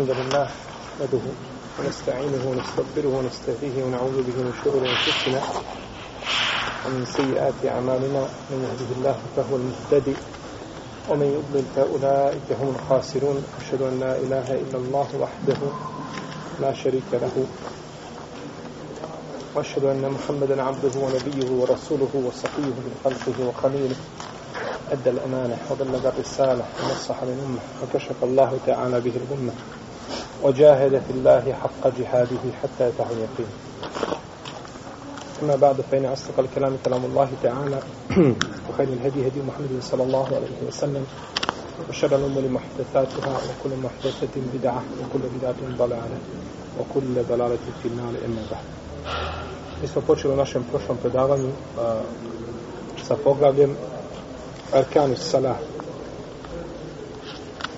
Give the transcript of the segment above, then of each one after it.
الحمد لله نحمده ونستعينه ونستغفره ونستهديه ونعوذ به من شرور أنفسنا ومن سيئات أعمالنا. من يهده الله فهو المهتدي ومن يضلل فأولئك هم الخاسرون. أشهد أن لا إله إلا الله وحده لا شريك له وأشهد أن محمدا عبده ونبيه ورسوله وصفيه من خلقه وخليله. أدى الأمانة وبلغ الرسالة ونصح للأمة وكشف الله تعالى به الأمة وجاهد في الله حق جهاده حتى يتاه اليقين. أما بعد فإن أصدق الكلام كلام الله تعالى وخير الهدي هدي محمد صلى الله عليه وسلم وشر الأمور محدثاتها وكل محدثة بدعة وكل بدعة ضلالة وكل ضلالة في النار إما بعد. Mi smo počeli u našem prošlom predavanju uh, sa poglavljem arkanu salah.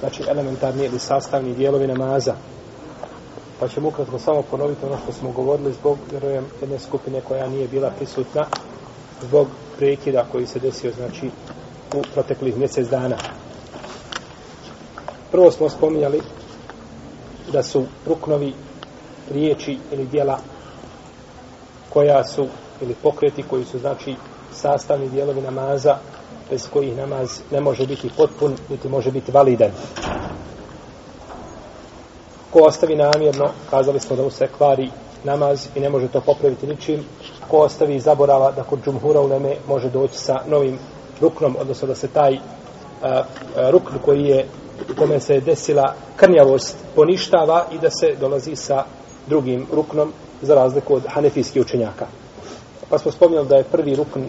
Znači elementarni ili sastavni dijelovi namaza. Pa ćemo ukratko samo ponoviti ono što smo govorili zbog vjerujem jedne skupine koja nije bila prisutna zbog prekida koji se desio znači u proteklih mjesec dana prvo smo spominjali da su ruknovi riječi ili dijela koja su ili pokreti koji su znači sastavni dijelovi namaza bez kojih namaz ne može biti potpun, niti može biti validan. Ko ostavi namjerno, kazali smo da mu se kvari namaz i ne može to popraviti ničim. Ko ostavi i zaborava da kod džumhura u neme može doći sa novim ruknom, odnosno da se taj a, a, rukn koji je u kome se desila krnjavost poništava i da se dolazi sa drugim ruknom za razliku od hanefijskih učenjaka. Pa smo spomnjali da je prvi rukn uh,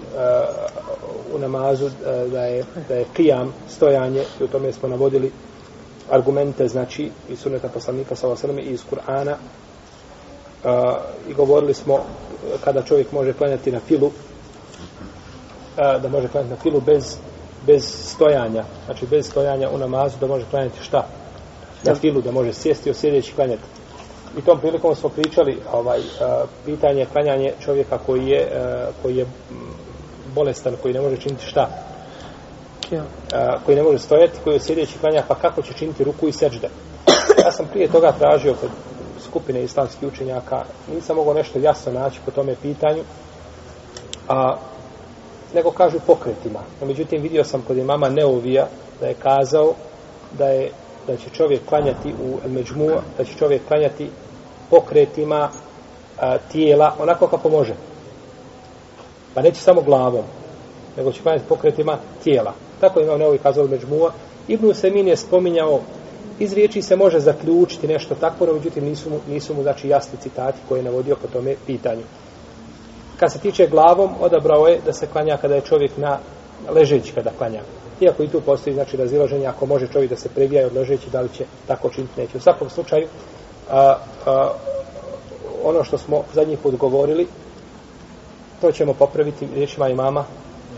u namazu, uh, da je, da je kijam, stojanje, i u tome smo navodili argumente, znači, iz suneta poslanika, sa vasalami, i iz Kur'ana. Uh, I govorili smo kada čovjek može klanjati na filu, uh, da može klanjati na filu bez, bez stojanja, znači bez stojanja u namazu, da može klanjati šta? Na filu, da može sjesti o sjedeći klanjati. I tom prilikom smo pričali ovaj uh, pitanje klanjanje čovjeka koji je uh, koji je bolestan, koji ne može činiti šta? A, koji ne može stojati, koji je sjedeći klanja, pa kako će činiti ruku i seđde? Ja sam prije toga tražio kod skupine islamskih učenjaka, nisam mogao nešto jasno naći po tome pitanju, a nego kažu pokretima. No, međutim, vidio sam kod imama Neovija da je kazao da je da će čovjek klanjati u međmu, da će čovjek klanjati pokretima a, tijela onako kako može. Pa neće samo glavom, nego će klanjati pokretima tijela. Tako imam neovi kazao Međmua. Ibn Semin je spominjao iz riječi se može zaključiti nešto tako, no međutim nisu mu, nisu mu znači jasni citati koje je navodio po tome pitanju. Kad se tiče glavom, odabrao je da se klanja kada je čovjek na ležeći kada klanja. Iako i tu postoji znači razilaženje ako može čovjek da se previja od ležeći, da li će tako činiti neće. U svakom slučaju, a, a, ono što smo zadnji put govorili, to ćemo popraviti riječima imama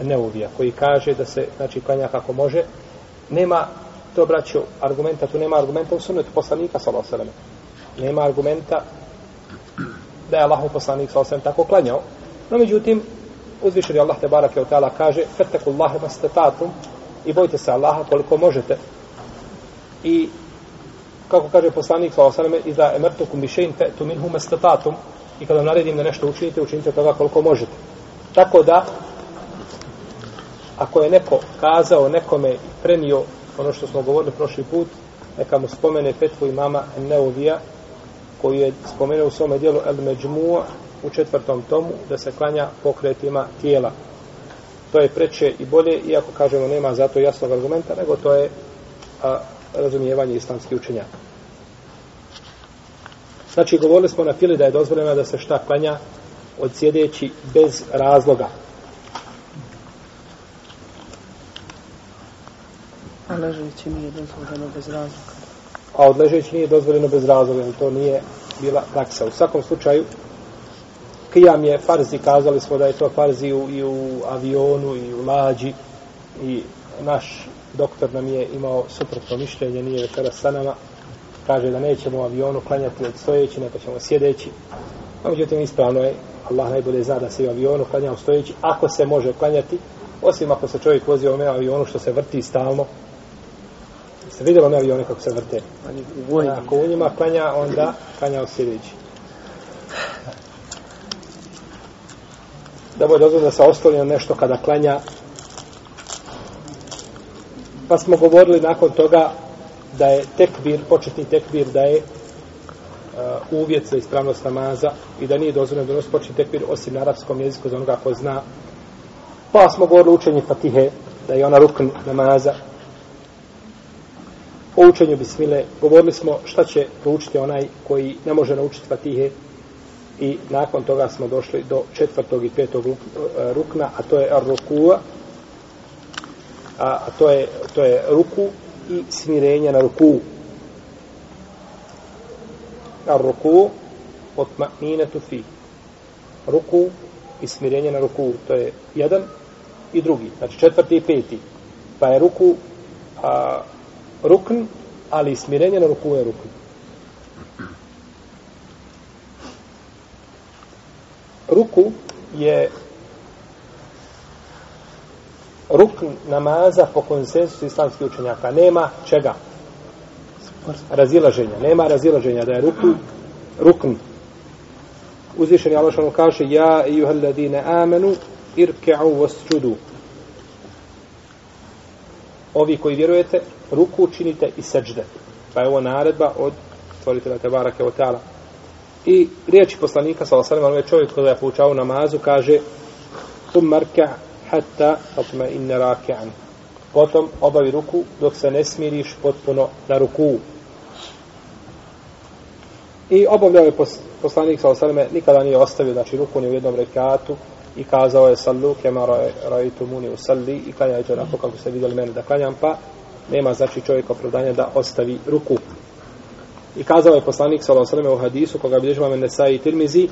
Neuvija, koji kaže da se znači klanja kako može. Nema to braćo argumenta, tu nema argumenta u sunnetu poslanika sallallahu alejhi Nema argumenta da je Allahov poslanik sallallahu alejhi tako klanjao. No međutim, uzvišeni Allah te barake od ta'ala kaže Fetekullahe mastatatum i bojte se Allaha koliko možete. I kako kaže poslanik sa osaname iza emertukum bišein fe'tu minhu mastatatum i kada naredim da nešto učinite, učinite toga koliko možete. Tako da ako je neko kazao nekome prenio ono što smo govorili prošli put, neka mu spomene petvu imama Neovija koji je spomenuo u svome dijelu El Međmu'a u četvrtom tomu da se klanja pokretima tijela. To je preče i bolje, iako kažemo nema zato jasnog argumenta, nego to je a, razumijevanje islamskih učenjaka. Znači, govorili smo na fili da je dozvoljeno da se šta klanja od sjedeći bez razloga. A ležeći nije dozvoljeno bez razloga. A od ležeći nije dozvoljeno bez razloga, to nije bila praksa. U svakom slučaju, Kijam je farzi, kazali smo da je to farzi u, i u avionu i u lađi i naš doktor nam je imao suprotno mišljenje, nije večera sa nama, kaže da nećemo u avionu klanjati od stojeći, nego ćemo sjedeći. A međutim, ispravno je, Allah najbolje zna da se u avionu klanja u stojeći, ako se može klanjati, osim ako se čovjek vozi u avionu što se vrti stalno, Ste vidjeli one avione kako se vrte? Oni u. Ako u njima klanja, onda klanja u sljedeći. Da bude dozvoljeno da se ostali na nešto kada klanja. Pa smo govorili nakon toga da je tekbir, početni tekbir, da je uh, uvjet za ispravnost namaza i da nije dozvoljeno donositi početni tekbir osim na arapskom jeziku za onoga ko zna. Pa smo govorili učenje Fatihe, da je ona rukn namaza. O učenju bismile govorili smo šta će proučiti onaj koji ne može naučiti Fatihe i nakon toga smo došli do četvrtog i petog e, rukna, a to je rukua, a, a to je, to je ruku i smirenje na ruku. A ruku otma fi. Ruku i smirenje na ruku. To je jedan i drugi. Znači četvrti i peti. Pa je ruku a, rukn, ali smirenje na ruku je rukn. Ruku je rukn namaza po konsensusu islamskih učenjaka. Nema čega? Razilaženja. Nema razilaženja da je ruku rukn. Uzvišen je Allah kaže Ja i juhalladine amenu irke'u wasjudu. Ovi koji vjerujete, ruku učinite i seđde. Pa je ovo naredba od stvoritelja Tebarake o I riječi poslanika, sa osanem, ovaj čovjek koji je poučao namazu, kaže Tum marka' hatta atma inne rake'an. Potom obavi ruku dok se ne smiriš potpuno na ruku. I obavljao je poslanik sa osaleme, nikada nije ostavio, znači ruku ni u jednom rekatu i kazao je sallu kema rajitu muni u salli i klanjajte onako kako ste vidjeli mene da klanjam, pa nema znači čovjek opravdanja da ostavi ruku. I kazao je poslanik sallallahu sa osaleme u hadisu koga bilježi vam Nesai i Tirmizi,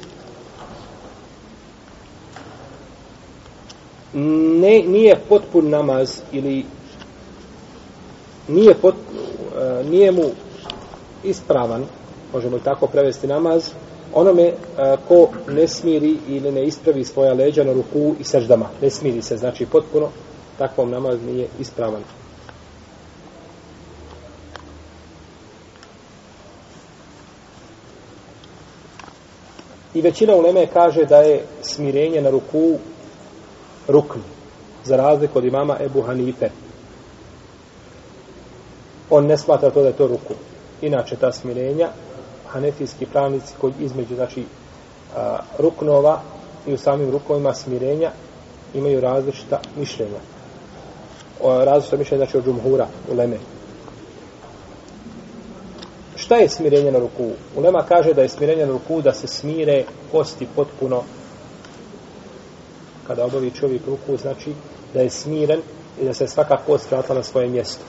ne, nije potpun namaz ili nije, pot, uh, nije mu ispravan, možemo tako prevesti namaz, onome uh, ko ne smiri ili ne ispravi svoja leđa na ruku i seždama. Ne smiri se, znači potpuno takvom namaz nije ispravan. I većina uleme kaže da je smirenje na ruku rukn, za razliku od imama Ebu Hanife. On ne smatra to da je to ruku. Inače, ta smirenja, hanefijski pravnici koji između, znači, a, ruknova i u samim rukovima smirenja imaju različita mišljenja. O, različita mišljenja, znači, od džumhura, u Šta je smirenje na ruku? Ulema kaže da je smirenje na ruku da se smire kosti potpuno kada obavi čovjek ruku, znači da je smiren i da se svaka kost vratila na svoje mjesto.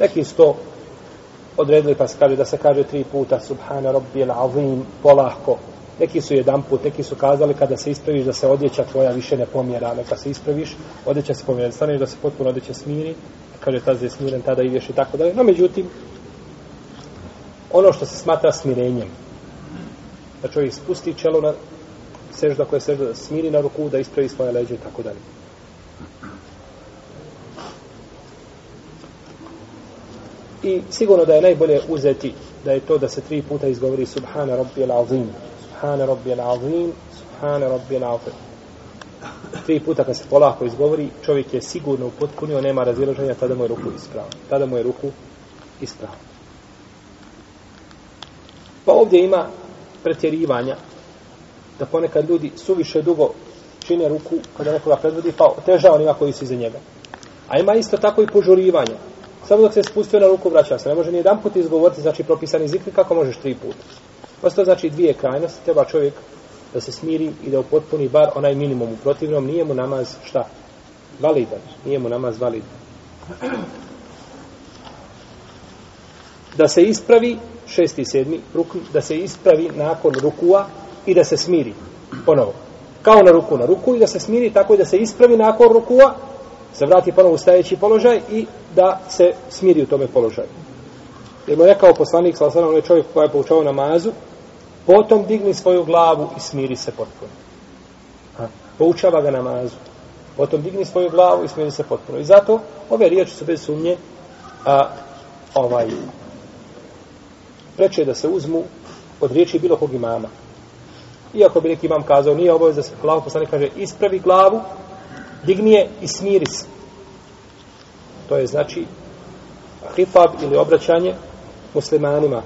Neki su to odredili pa se kaže da se kaže tri puta Subhana Rabbi al-Azim polahko. Neki su jedan put, neki su kazali kada se ispraviš da se odjeća tvoja više ne pomjera, neka se ispraviš, odjeća se pomjera, staneš da se potpuno odjeća smiri, kaže tada je smiren, tada ideš i tako dalje. No međutim, ono što se smatra smirenjem, da čovjek spusti čelo na sežda koje sežda da smiri na ruku, da ispravi svoje leđe i tako dalje. I sigurno da je najbolje uzeti da je to da se tri puta izgovori Subhana Rabbi al-Azim, Subhana Rabbi al-Azim, Subhana Rabbi al-Azim. Tri puta kad se polako izgovori, čovjek je sigurno upotpunio, nema razilaženja, tada mu je ruku ispravo. Tada mu je ruku ispravo. Pa ovdje ima pretjerivanja da ponekad ljudi suviše dugo čine ruku kada nekoga predvodi, pa teža onima koji su iza njega. A ima isto tako i požurivanje. Samo dok se spustio na ruku, vraća se. Ne može ni jedan put izgovoriti, znači propisani zikri, kako možeš tri puta. Posto znači dvije krajnosti, treba čovjek da se smiri i da upotpuni bar onaj minimum. U protivnom nije mu namaz šta? Validan. Nije mu namaz validan. Da se ispravi, šesti i sedmi, rukn, da se ispravi nakon rukua, i da se smiri ponovo. Kao na ruku na ruku i da se smiri tako i da se ispravi nakon rukua, se vrati ponovo u stajeći položaj i da se smiri u tome položaju. Jer mu je rekao poslanik, sa osanom, onaj čovjek koji je poučao namazu, potom digni svoju glavu i smiri se potpuno. Ha. Poučava ga namazu. Potom digni svoju glavu i smiri se potpuno. I zato ove riječi su bez sumnje a, ovaj preče da se uzmu od riječi bilo kog imama. Iako bi neki imam kazao, nije obavez da se glavu poslanik kaže, ispravi glavu, digni je i smiri se. To je znači hifab ili obraćanje muslimanima.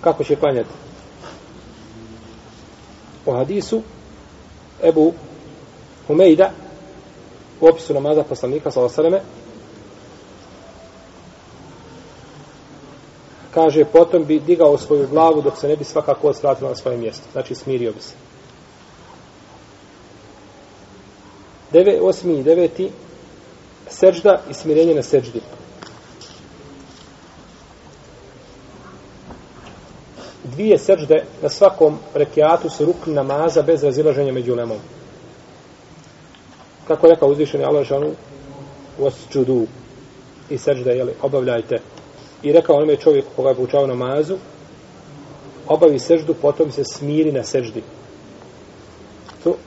Kako će klanjati? U hadisu Ebu Humejda u opisu namaza poslanika sa osreme kaže potom bi digao svoju glavu dok se ne bi svakako osvratila na svoje mjesto. Znači smirio bi se. Deve, osmi i deveti sežda i smirenje na seždi. Dvije sežde na svakom rekiatu su rukni namaza bez razilaženja među lemom. Kako je rekao uzvišeni Allah žanu osđudu i sežde, jeli, obavljajte i rekao onome čovjeku koga je poučao namazu, obavi seždu, potom se smiri na seždi.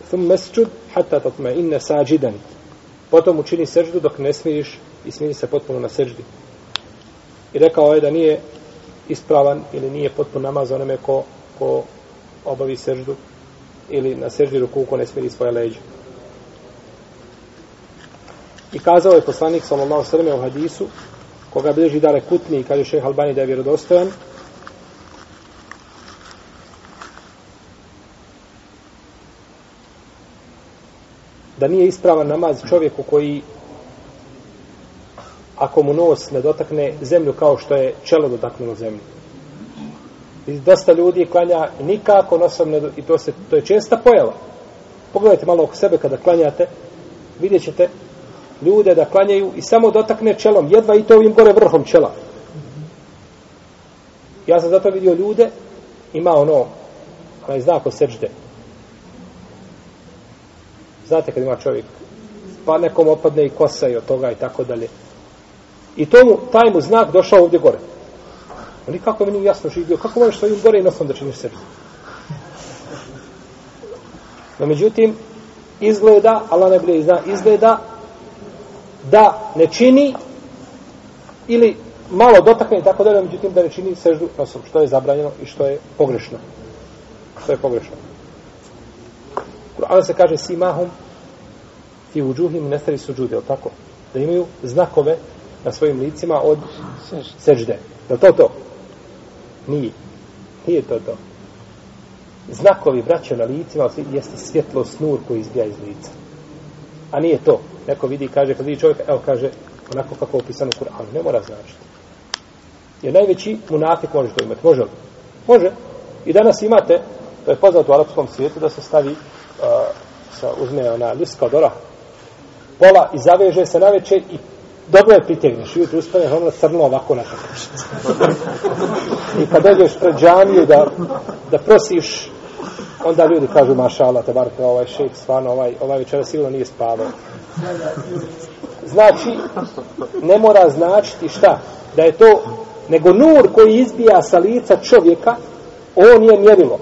Thum mesčud hatta tatme inne sađidan. Potom učini seždu dok ne smiriš i smiri se potpuno na seždi. I rekao je da nije ispravan ili nije potpuno namaz onome ko, ko obavi seždu ili na seždi ruku ko ne smiri svoje leđe. I kazao je poslanik sallallahu sallam u hadisu koga bilježi dare kutni i kaže šeha Albani da je vjerodostojan. Da nije ispravan namaz čovjeku koji ako mu nos ne dotakne zemlju kao što je čelo dotaknulo zemlju. I dosta ljudi klanja nikako nosom ne do... i to, se, to je česta pojava. Pogledajte malo oko sebe kada klanjate, vidjet ćete ljude da klanjaju i samo dotakne čelom, jedva i to ovim gore vrhom čela. Ja sam zato vidio ljude, ima ono, onaj znak o sežde. Znate kad ima čovjek, pa nekom opadne i kosa i od toga i tako dalje. I tomu, taj mu znak došao ovdje gore. Oni kako mi nije jasno živio, kako možeš svojim gore i nosom da činiš sežde? No međutim, izgleda, Allah ne bude zna, izgleda da ne čini ili malo dotakne i tako dalje, međutim da ne čini seždu nosom, što je zabranjeno i što je pogrešno. Što je pogrešno. Kur'an se kaže simahum fi uđuhim nestari suđude, tako? Da imaju znakove na svojim licima od sežde. Je to to? Nije. Nije to to. Znakovi braća na licima jeste svjetlo snur koji izbija iz lica. A nije to. Neko vidi, kaže, kad vidi čovjek, evo kaže, onako kako je opisano u Kur'anu. Ne mora značiti. Jer najveći munafik može to imati. Može li? Može. I danas imate, to je poznato u arapskom svijetu, da se stavi, uh, sa, uzme ona liska od oraha, pola i zaveže se na večer i dobro je pritegneš. I ujutru ustaneš ono crno ovako na I kad dođeš pred džamiju da, da prosiš onda ljudi kažu mašala, te bar ovaj šejk, stvarno, ovaj, ovaj večera sigurno nije spavao. Znači, ne mora značiti šta? Da je to, nego nur koji izbija sa lica čovjeka, on je mjerilo.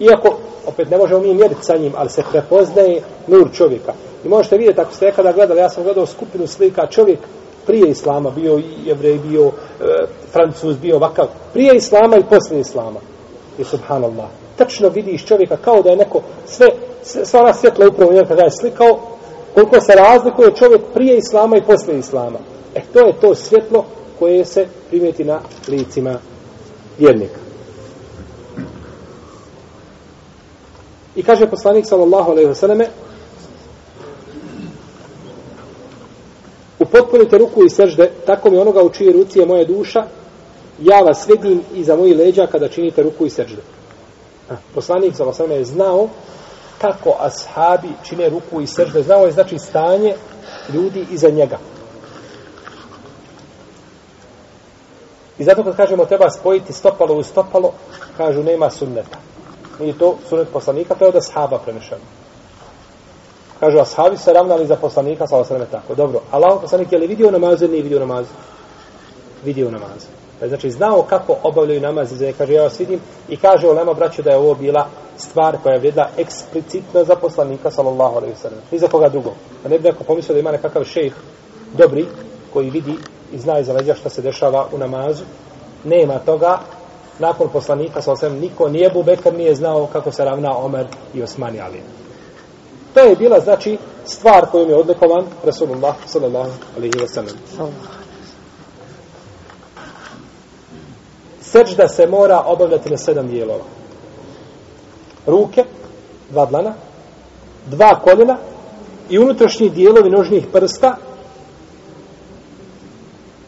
Iako, opet ne možemo mi mjeriti sa njim, ali se prepoznaje nur čovjeka. I možete vidjeti, ako ste nekada gledali, ja sam gledao skupinu slika, čovjek prije Islama, bio i jevrej, bio e, francuz, bio vakav, prije Islama i poslije Islama. I subhanallah tačno vidiš čovjeka kao da je neko sve, sve sva ona svjetla upravo njega kada je slikao, koliko se razlikuje čovjek prije islama i posle islama. E to je to svjetlo koje se primijeti na licima vjernika. I kaže poslanik sallallahu alejhi ve selleme Upotpunite ruku i sežde, tako mi onoga u čijoj ruci je moja duša, ja vas svedim iza mojih leđa kada činite ruku i sežde poslanik za je znao kako ashabi čine ruku i sežde, znao je znači stanje ljudi iza njega. I zato kad kažemo treba spojiti stopalo u stopalo, kažu nema sunneta. Nije to sunnet poslanika, to je od ashaba prenešeno. Kažu, ashabi se ravnali za poslanika, sa osreme tako. Dobro, Allah poslanik je li vidio namaze ili nije vidio namaze? Vidio namaze. Pa znači znao kako obavljaju namaz i kaže ja vas vidim i kaže Olema braću da je ovo bila stvar koja je vrijedila eksplicitno za poslanika sallallahu alejhi ve sellem. Ni za koga drugog. A ne bi neko pomislio da ima nekakav šejh dobri koji vidi i zna iza leđa šta se dešava u namazu. Nema toga. Nakon poslanika, sallallahu alaihi niko nije Bubekar nije znao kako se ravna Omer i Osmani Ali. To je bila, znači, stvar kojom je odlikovan Rasulullah sallallahu alaihi wa sallam. Seđda se mora obavljati na sedam dijelova. Ruke, dva dlana, dva koljena i unutrašnji dijelovi nožnih prsta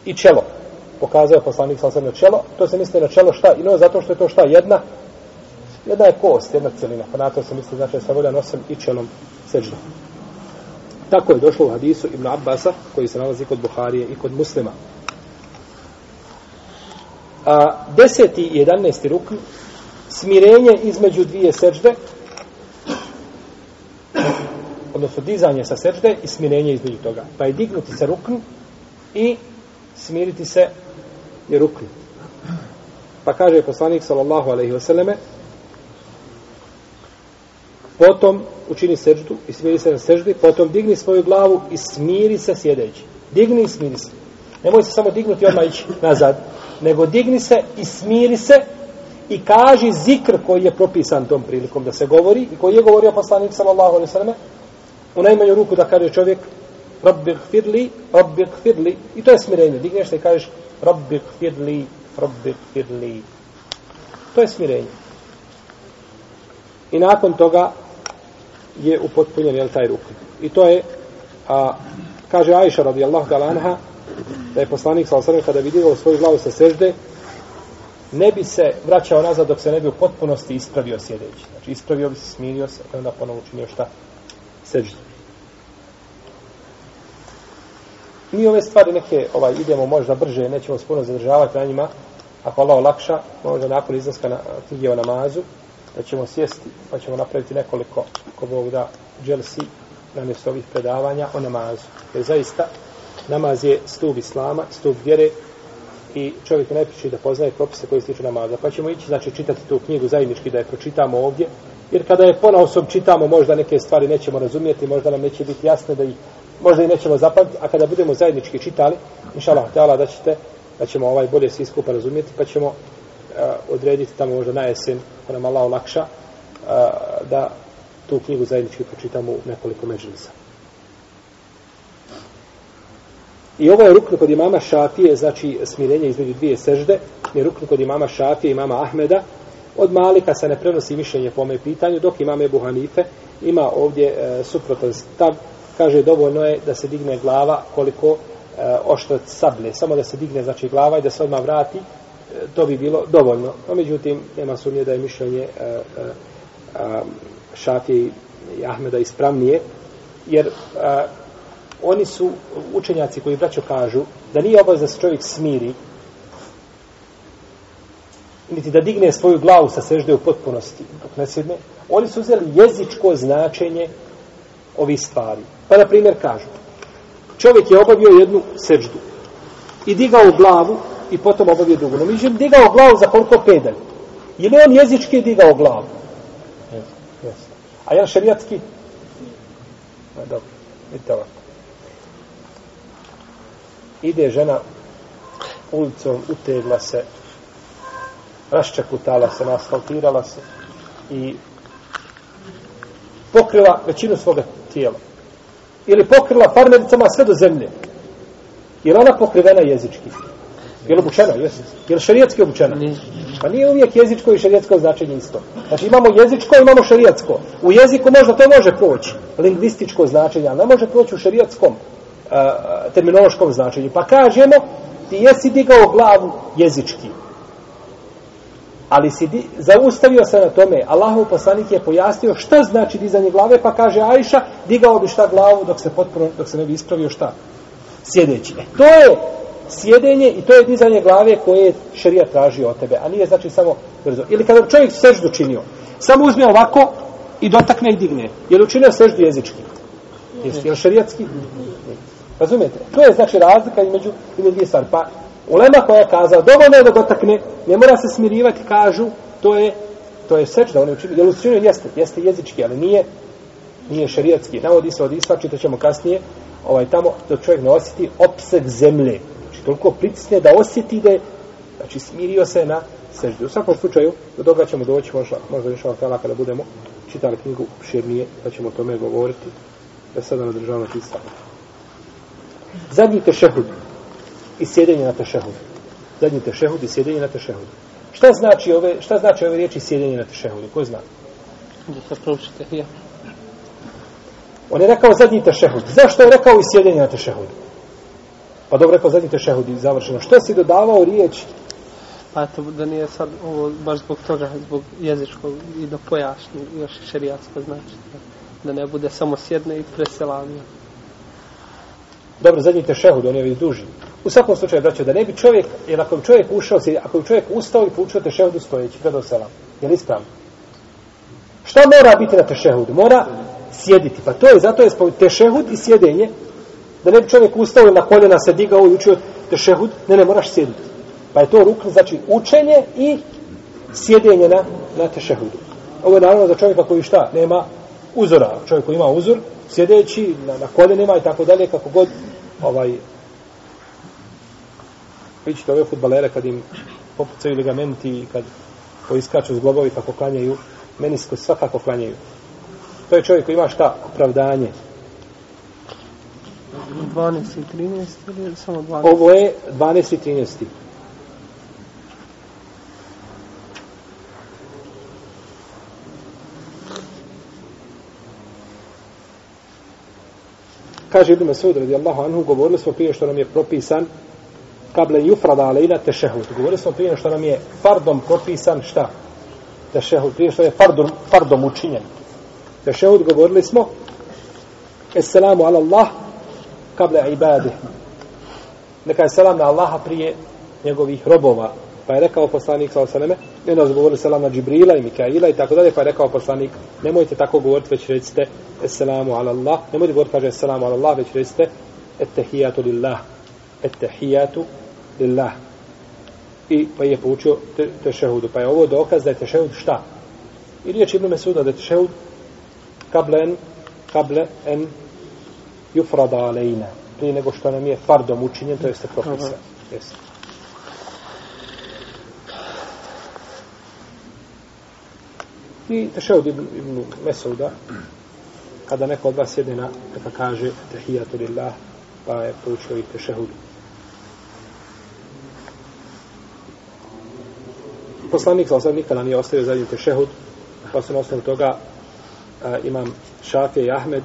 i čelo. Pokazao je poslanik sa na čelo. To se misli na čelo šta? I no, zato što je to šta? Jedna jedna je kost, jedna celina. Pa na to se misli, znači, sa volja nosem i čelom seđda. Tako je došlo u hadisu Ibn Abbasa, koji se nalazi kod Buharije i kod muslima. A, deseti i jedanesti rukn, smirenje između dvije sežde, odnosno dizanje sa sežde i smirenje između toga. Pa je dignuti se rukn i smiriti se je rukn. Pa kaže poslanik sallallahu alaihi wasallame potom učini seždu i smiri se na seždi, potom digni svoju glavu i smiri se sjedeći. Digni i smiri se. Nemoj se samo dignuti odmah ići nazad, nego digni se i smiri se i kaži zikr koji je propisan tom prilikom da se govori i koji je govorio poslanik sallallahu alaihi sallam u najmanju ruku da kaže čovjek Rabbi gfirli, Rabbi gfirli i to je smirenje. Digneš se i kažeš Rabbi gfirli, Rabbi gfirli. To je smirenje. I nakon toga je upotpunjen jel, taj rukn. I to je, a, kaže Ajša radijallahu ta'ala anha, da je poslanik sa osrme kada vidio svoju glavu sa sežde, ne bi se vraćao nazad dok se ne bi u potpunosti ispravio sjedeći. Znači ispravio bi se, smirio se, i onda ponovo učinio šta? Sežde. Mi ove stvari neke, ovaj, idemo možda brže, nećemo se puno zadržavati na njima, ako Allah olakša, možda nakon izlaska na knjige o namazu, da ćemo sjesti, pa ćemo napraviti nekoliko, ako Bog da, dželsi, namjesto ovih predavanja o namazu. Jer zaista, namaz je stup islama, stup vjere i čovjek je najpriči da poznaje propise koji se tiču namaza. Pa ćemo ići, znači, čitati tu knjigu zajednički da je pročitamo ovdje, jer kada je pona osob čitamo, možda neke stvari nećemo razumijeti, možda nam neće biti jasne da ih možda i nećemo zapamtiti, a kada budemo zajednički čitali, inša Allah, da ćete, da ćemo ovaj bolje svi skupa razumijeti, pa ćemo e, odrediti tamo možda na jesen, ako nam Allah olakša, e, da tu knjigu zajednički pročitamo u nekoliko međlisa. I ovo je rukno kod imama Šafije, znači smirenje između dvije sežde, je rukno kod imama Šafije i imama Ahmeda. Od Malika se ne prenosi mišljenje po ome pitanju, dok imam Ebu Hanife ima ovdje e, suprotan stav, kaže dovoljno je da se digne glava koliko e, oštrac sablje, samo da se digne znači glava i da se odmah vrati, e, to bi bilo dovoljno. No, međutim, nema sumnje da je mišljenje e, e, Šafije i Ahmeda ispravnije, jer e, oni su učenjaci koji braćo kažu da nije obavez da se čovjek smiri niti da digne svoju glavu sa sežde u potpunosti dok ne sjedne, oni su uzeli jezičko značenje ovih stvari. Pa, na primjer, kažu čovjek je obavio jednu seždu i digao glavu i potom obavio drugu. No, mi digao glavu za koliko pedalj? Je li on jezički digao glavu? Yes, yes. A ja šerijatski? A, dobro, vidite ovako. Ide žena ulicom, utegla se, raščakutala se, nasfaltirala se i pokrila većinu svoga tijela. Ili pokrila parmericama sve do zemlje. Je li ona pokrivena jezički? Je li obučena? Jes. Je li šarijetski obučena? Pa nije uvijek jezičko i šarijetsko značenje isto. Znači imamo jezičko, imamo šarijetsko. U jeziku možda to može proći. Lingvističko značenje, ali ne može proći u šarijetskom terminološkom značenju. Pa kažemo, ti jesi digao glavu jezički. Ali si di, zaustavio se na tome. Allahov poslanik je pojasnio šta znači dizanje glave, pa kaže Ajša, digao bi šta glavu dok se potpuno, dok se ne bi ispravio šta? Sjedeći. E, to je sjedenje i to je dizanje glave koje je šerija tražio od tebe, a nije znači samo brzo. Ili kada čovjek seždu činio, samo uzme ovako i dotakne i digne. Je li učinio seždu jezički? Jesi, je li šerijatski? Razumijete? To je znači razlika između ime dvije stvari. Pa ulema koja je kazao, dovoljno je da dotakne, ne mora se smirivati, kažu, to je to je seč da oni učinili, je učinio jeste, jeste jezički, ali nije nije šerijatski. Navodi se od Isva, čitaćemo kasnije, ovaj tamo da čovjek ne osjeti opseg zemlje znači, toliko pritisne da osjeti da je, znači smirio se na seždu. U svakom slučaju, do toga ćemo doći, možda, možda još tala kada budemo čitali knjigu širnije, da ćemo o tome govoriti, da sada na državno čistanje. Zadnji tešehud i sjedenje na tešehudu. Zadnji tešehud i sjedenje na tešehudu. Šta znači ove, šta znači ove riječi sjedenje na tešehudu? Ko zna? Da se proučite, ja. On je rekao zadnji tešehud. Zašto je rekao i sjedenje na tešehudu? Pa dobro rekao zadnji tešehud i završeno. Što si dodavao riječ? Pa eto, da nije sad ovo baš zbog toga, zbog jezičkog i da pojasni još šerijatsko znači. Da ne bude samo sjedne i preselavio. Dobro, zadnji tešehud, on je već duži. U svakom slučaju, braćo, da ne bi čovjek, jer ako bi čovjek ušao, ako bi čovjek ustao i poučio tešehudu stojeći, predao selam, je li ispravno? Šta mora biti na tešehudu? Mora sjediti. Pa to je, zato je tešehud i sjedenje, da ne bi čovjek ustao na koljena se digao i učio tešehud, ne, ne, moraš sjediti. Pa je to rukn, znači učenje i sjedenje na, na tešehudu. Ovo je naravno za čovjeka koji šta? Nema uzora. Čovjek koji ima uzor, sjedeći na, na koljenima i tako dalje, kako god ovaj vidite ove futbalere kad im popucaju ligamenti i kad poiskaču zglobovi kako klanjaju, meni se svakako klanjaju. To je čovjek koji ima šta? Opravdanje. 12 i 13 ili samo 12? Ovo je 12 i 13. Kaže Ibn Masud radijallahu anhu, govorili smo prije što nam je propisan kable jufrada alejna tešehud. Govorili smo prije što nam je fardom propisan šta? Tešehud. Prije što je fardom, fardom učinjen. Tešehud govorili smo Esselamu ala Allah kable ibade. Neka je selam na Allaha prije njegovih robova. Pa je rekao poslanik sa osaneme, i onda govorili selam na Džibrila i Mikaila i tako dalje, pa je rekao poslanik, nemojte tako govoriti, već recite Esselamu ala Allah. Nemojte govoriti, kaže Esselamu ala Allah, već recite Ettehijatu lillah. Ettehijatu lillah. I pa je poučio te, tešehudu. Pa je ovo dokaz da je tešehud šta? I riječ Ibn Mesuda da je tešehud kable en, kable en jufrada alejna. Prije nego što nam je fardom učinjen, to jeste propisan. Jeste. I tešehud Ibn, Ibn Mesuda, kada neko od vas sjede na, neka kaže tehijatu lillah, pa je poučio i tešehud. poslanik sa osam nikada nije ostavio zadnji tešehud, pa su na osnovu toga a, imam Šafije i Ahmed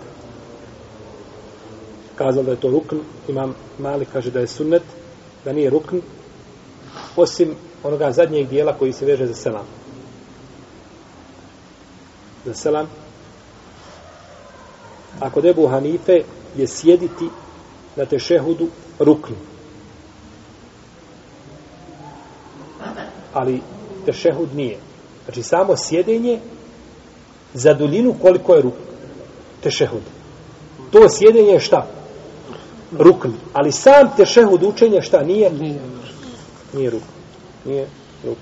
kazali da je to rukn, imam Mali kaže da je sunnet, da nije rukn, osim onoga zadnjeg dijela koji se veže za selam. Za selam. Ako debu Hanife je sjediti na tešehudu rukn. Ali tešehud nije. Znači samo sjedenje za duljinu koliko je ruk. Tešehud. To sjedenje je šta? Rukn. Ali sam tešehud učenje šta? Nije? Nije, nije ruk. Nije ruk.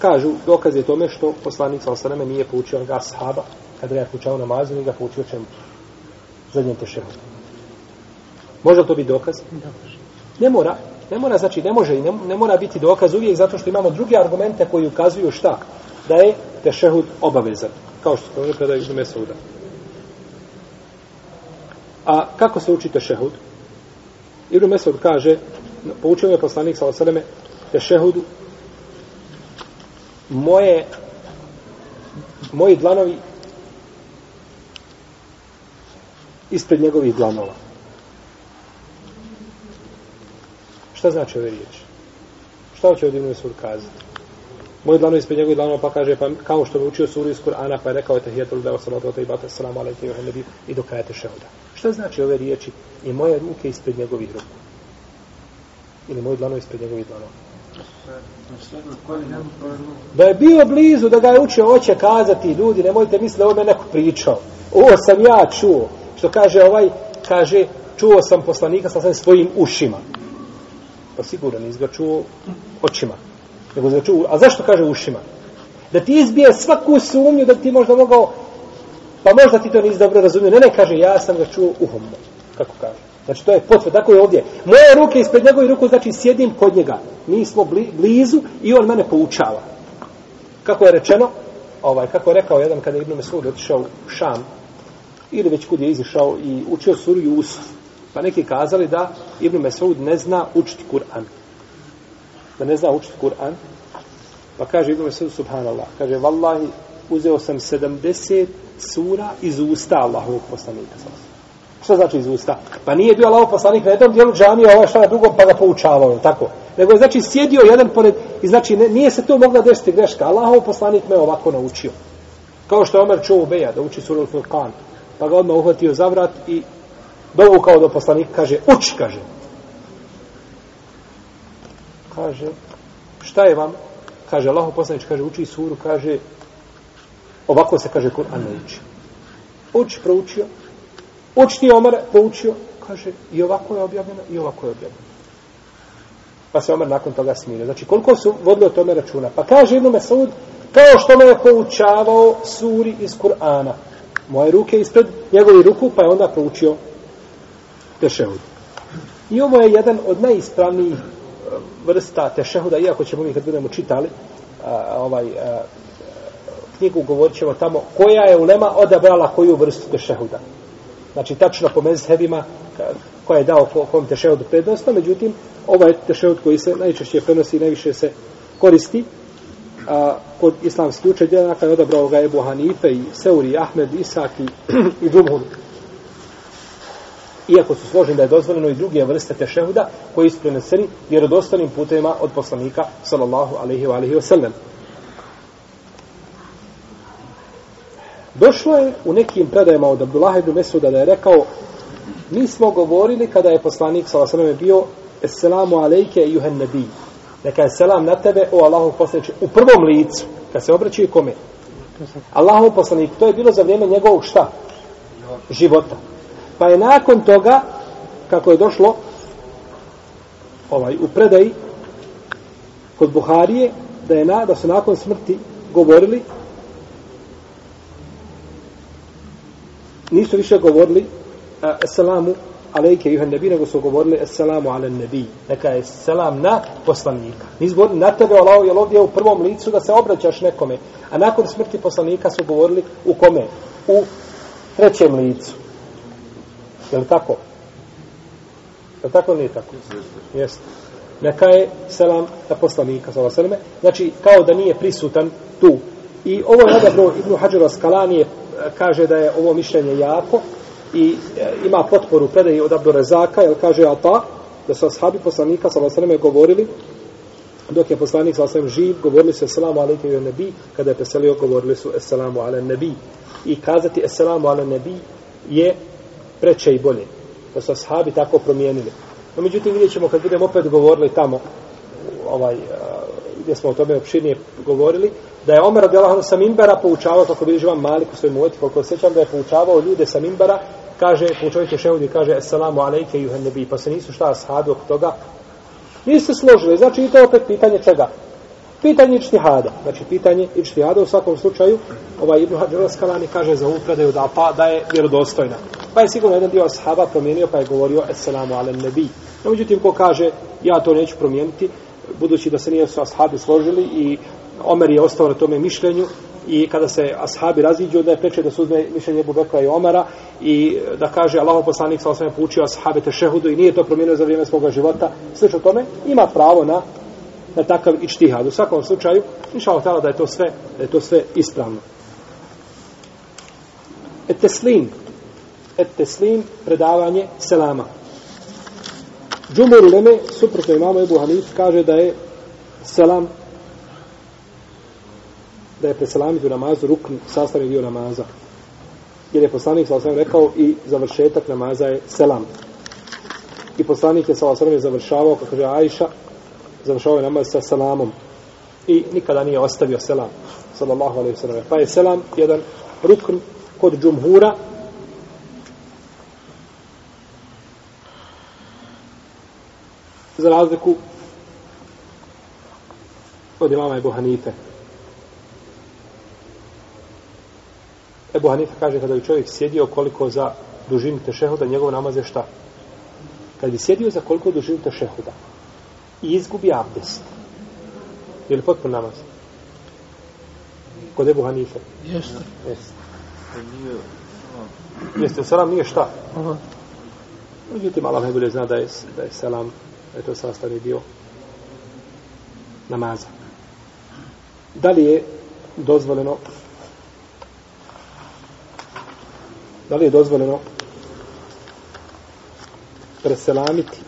Kažu, dokaz je tome što poslanik sa osaname nije poučio ga sahaba, kada ga je poučao namazu, nije ga poučio čemu? Zadnjem tešehudu. Može to biti dokaz? Ne mora. Ne mora, znači, ne može i ne, ne mora biti dokaz uvijek zato što imamo druge argumente koji ukazuju šta? Da je tešehud obavezan. Kao što smo rekli da je izme suda. A kako se uči tešehud? Ibn Mesud kaže, poučio je poslanik sa osademe, tešehudu moje moji dlanovi ispred njegovih dlanova. Šta znači ove riječi? Šta hoće ovdje Ibn Mesud kazati? Moj dlano ispred njegovih dlanova pa kaže, pa kao što bi učio suru iz Kur'ana, pa je rekao je tahijetul deva salatu wa taibata salamu alaikum wa nebi i do kraja tešehuda. Šta znači ove riječi? I moje ruke ispred njegovih ruku. Ili moj dlano ispred njegovih dlanova. Da je bio blizu, da ga je učio, hoće kazati, ljudi, nemojte misliti, ovo me neko pričao. Ovo sam ja čuo. Što kaže ovaj, kaže, čuo sam poslanika sa sam svojim ušima pa sigurno nisi ga čuo očima. Nego ga čuo, a zašto kaže ušima? Da ti izbije svaku sumnju da ti možda mogao, pa možda ti to nisi dobro razumio. Ne, ne, kaže, ja sam ga čuo uhom. Kako kaže? Znači to je potvrda, tako je ovdje. Moje ruke ispred njegove ruku, znači sjedim kod njega. Mi smo blizu i on mene poučava. Kako je rečeno, ovaj, kako je rekao jedan kada je Ibn Mesud otišao u Šam, ili već kud je izišao i učio suru Jusuf. Pa neki kazali da Ibn Mesud ne zna učiti Kur'an. Da ne zna učiti Kur'an. Pa kaže Ibn Mesud, subhanallah, kaže, vallahi, uzeo sam 70 sura iz usta Allahovog poslanika. Što znači iz usta? Pa nije bio Allahov poslanik na jednom dijelu džamija, ovaj šta na drugom, pa ga poučavao, tako? Nego je, znači, sjedio jedan pored, i znači, ne, nije se to mogla desiti greška. Allahov poslanik me ovako naučio. Kao što je Omer čuo Beja, da uči suru Furqan. Pa ga odmah uhvatio za vrat i dovukao do poslanika, kaže, uči, kaže. Kaže, šta je vam? Kaže, Allahov poslanik, kaže, uči suru, kaže, Ovako se kaže Kur'an ne uči. Uči, proučio. Učni Omer poučio, Kaže, i ovako je objavljeno, i ovako je objavljeno. Pa se Omer nakon toga smirio. Znači, koliko su vodili o tome računa? Pa kaže Ibn Mesud, kao što me je poučavao suri iz Kur'ana. Moje ruke ispred njegovi ruku, pa je onda proučio tešehud. I ovo je jedan od najispravnijih e, vrsta tešehuda, iako ćemo mi kad budemo čitali, a, ovaj, a, knjigu govorit ćemo tamo koja je ulema odabrala koju vrstu tešehuda. Znači, tačno po mezhebima koja je dao kom tešeodu prednost, no međutim, ovaj tešehud koji se najčešće prenosi i najviše se koristi a, kod islamskih učenjaka je odabrao ga Ebu Hanife i Seuri, Ahmed, Isak i, i Džumhur. Iako su složeni da je dozvoljeno i druge vrste tešehuda koji su preneseni vjerodostanim putevima od poslanika sallallahu alaihi wa alaihi wa sallam. Došlo je u nekim predajama od Abdullah ibn Mesuda da je rekao mi smo govorili kada je poslanik s.a.v. bio Esselamu alejke i juhen nebi. Neka je selam na tebe, o Allahov poslaniče, u prvom licu, kad se obraćaju kome? Allahov poslanik, to je bilo za vrijeme njegovog šta? Života. Pa je nakon toga, kako je došlo, ovaj, u predaji, kod Buharije, da je na, da su nakon smrti govorili nisu više govorili selamu alejke juhan nebi, nego su govorili assalamu ale nebi. Neka je selam na poslanika. Nisu govorili na tebe, Allaho, jer ovdje je u prvom licu da se obraćaš nekome. A nakon smrti poslanika su govorili u kome? U trećem licu. Je li tako? Je li tako ili nije tako? Jeste. Neka je selam na poslanika, znači kao da nije prisutan tu. I ovo je odabro Ibnu Hađara Skalani kaže da je ovo mišljenje jako i e, ima potporu predaje od Abdurezaka, jer kaže Ata, da su ashabi poslanika sa vasreme govorili, dok je poslanik sa vasreme živ, govorili su Esselamu alaikum i nebi, kada je preselio, govorili su Esselamu ala nebi. I kazati Esselamu ala nebi je preče i bolje. Da su ashabi tako promijenili. No, međutim, vidjet ćemo kad budemo opet govorili tamo, ovaj, gdje smo o tome opširnije govorili, da je Omer radijalahu sa Mimbara poučavao, kako bi živan Malik u svojim uvjeti, koliko sećam da je poučavao ljude sa Mimbara, kaže, poučavajte šehudi, kaže, Assalamu alejke juhan nebi, pa se nisu šta ashabi oko toga, nisu se složili, znači i to opet pitanje čega? Pitanje ičtihada, znači pitanje ičtihada u svakom slučaju, ovaj Ibn Hađar Skalani kaže za ovu predaju da, pa, da je vjerodostojna. Pa je sigurno jedan dio ashaba promijenio, pa je govorio Assalamu ala nebi. No, međutim, ko kaže, ja to neću promijeniti, budući da se nije su ashabi složili i Omer je ostao na tome mišljenju i kada se ashabi raziđu, onda je preče da se uzme mišljenje Ebu Bekra i Omara i e, da kaže Allahov poslanik sa osvijem poučio ashabe te šehudu i nije to promijenio za vrijeme svoga života. Sve što tome ima pravo na, na takav ičtihad. U svakom slučaju, inša Allah da je to sve, da je to sve ispravno. Et teslim. Et teslim, predavanje selama. Džumur Uleme, suprotno imamo Ebu Hanif, kaže da je selam da je preselamiti u namazu rukn sastavni dio namaza. Jer je poslanik sa osvijem rekao i završetak namaza je selam. I poslanik je sa osvijem završavao, kako kaže Ajša, završavao je namaz sa selamom. I nikada nije ostavio selam. Sallallahu alaihi sallam. Pa je selam jedan rukn kod džumhura, za razliku od imama Ebu Hanife. Ebu Hanife kaže kada bi čovjek sjedio koliko za dužinu tešehuda, njegov namaz je šta? kad bi sjedio za koliko dužinu to šehuda i izgubi abdest, je li potpun namaz? Kod Ebu Hanife? Jeste. Jeste. Jeste, selam nije šta? Aha. Međutim, Allah najbolje zna da je, da je selam, da je to sastavni dio namaza. Da li je dozvoljeno da li je dozvoljeno preselamiti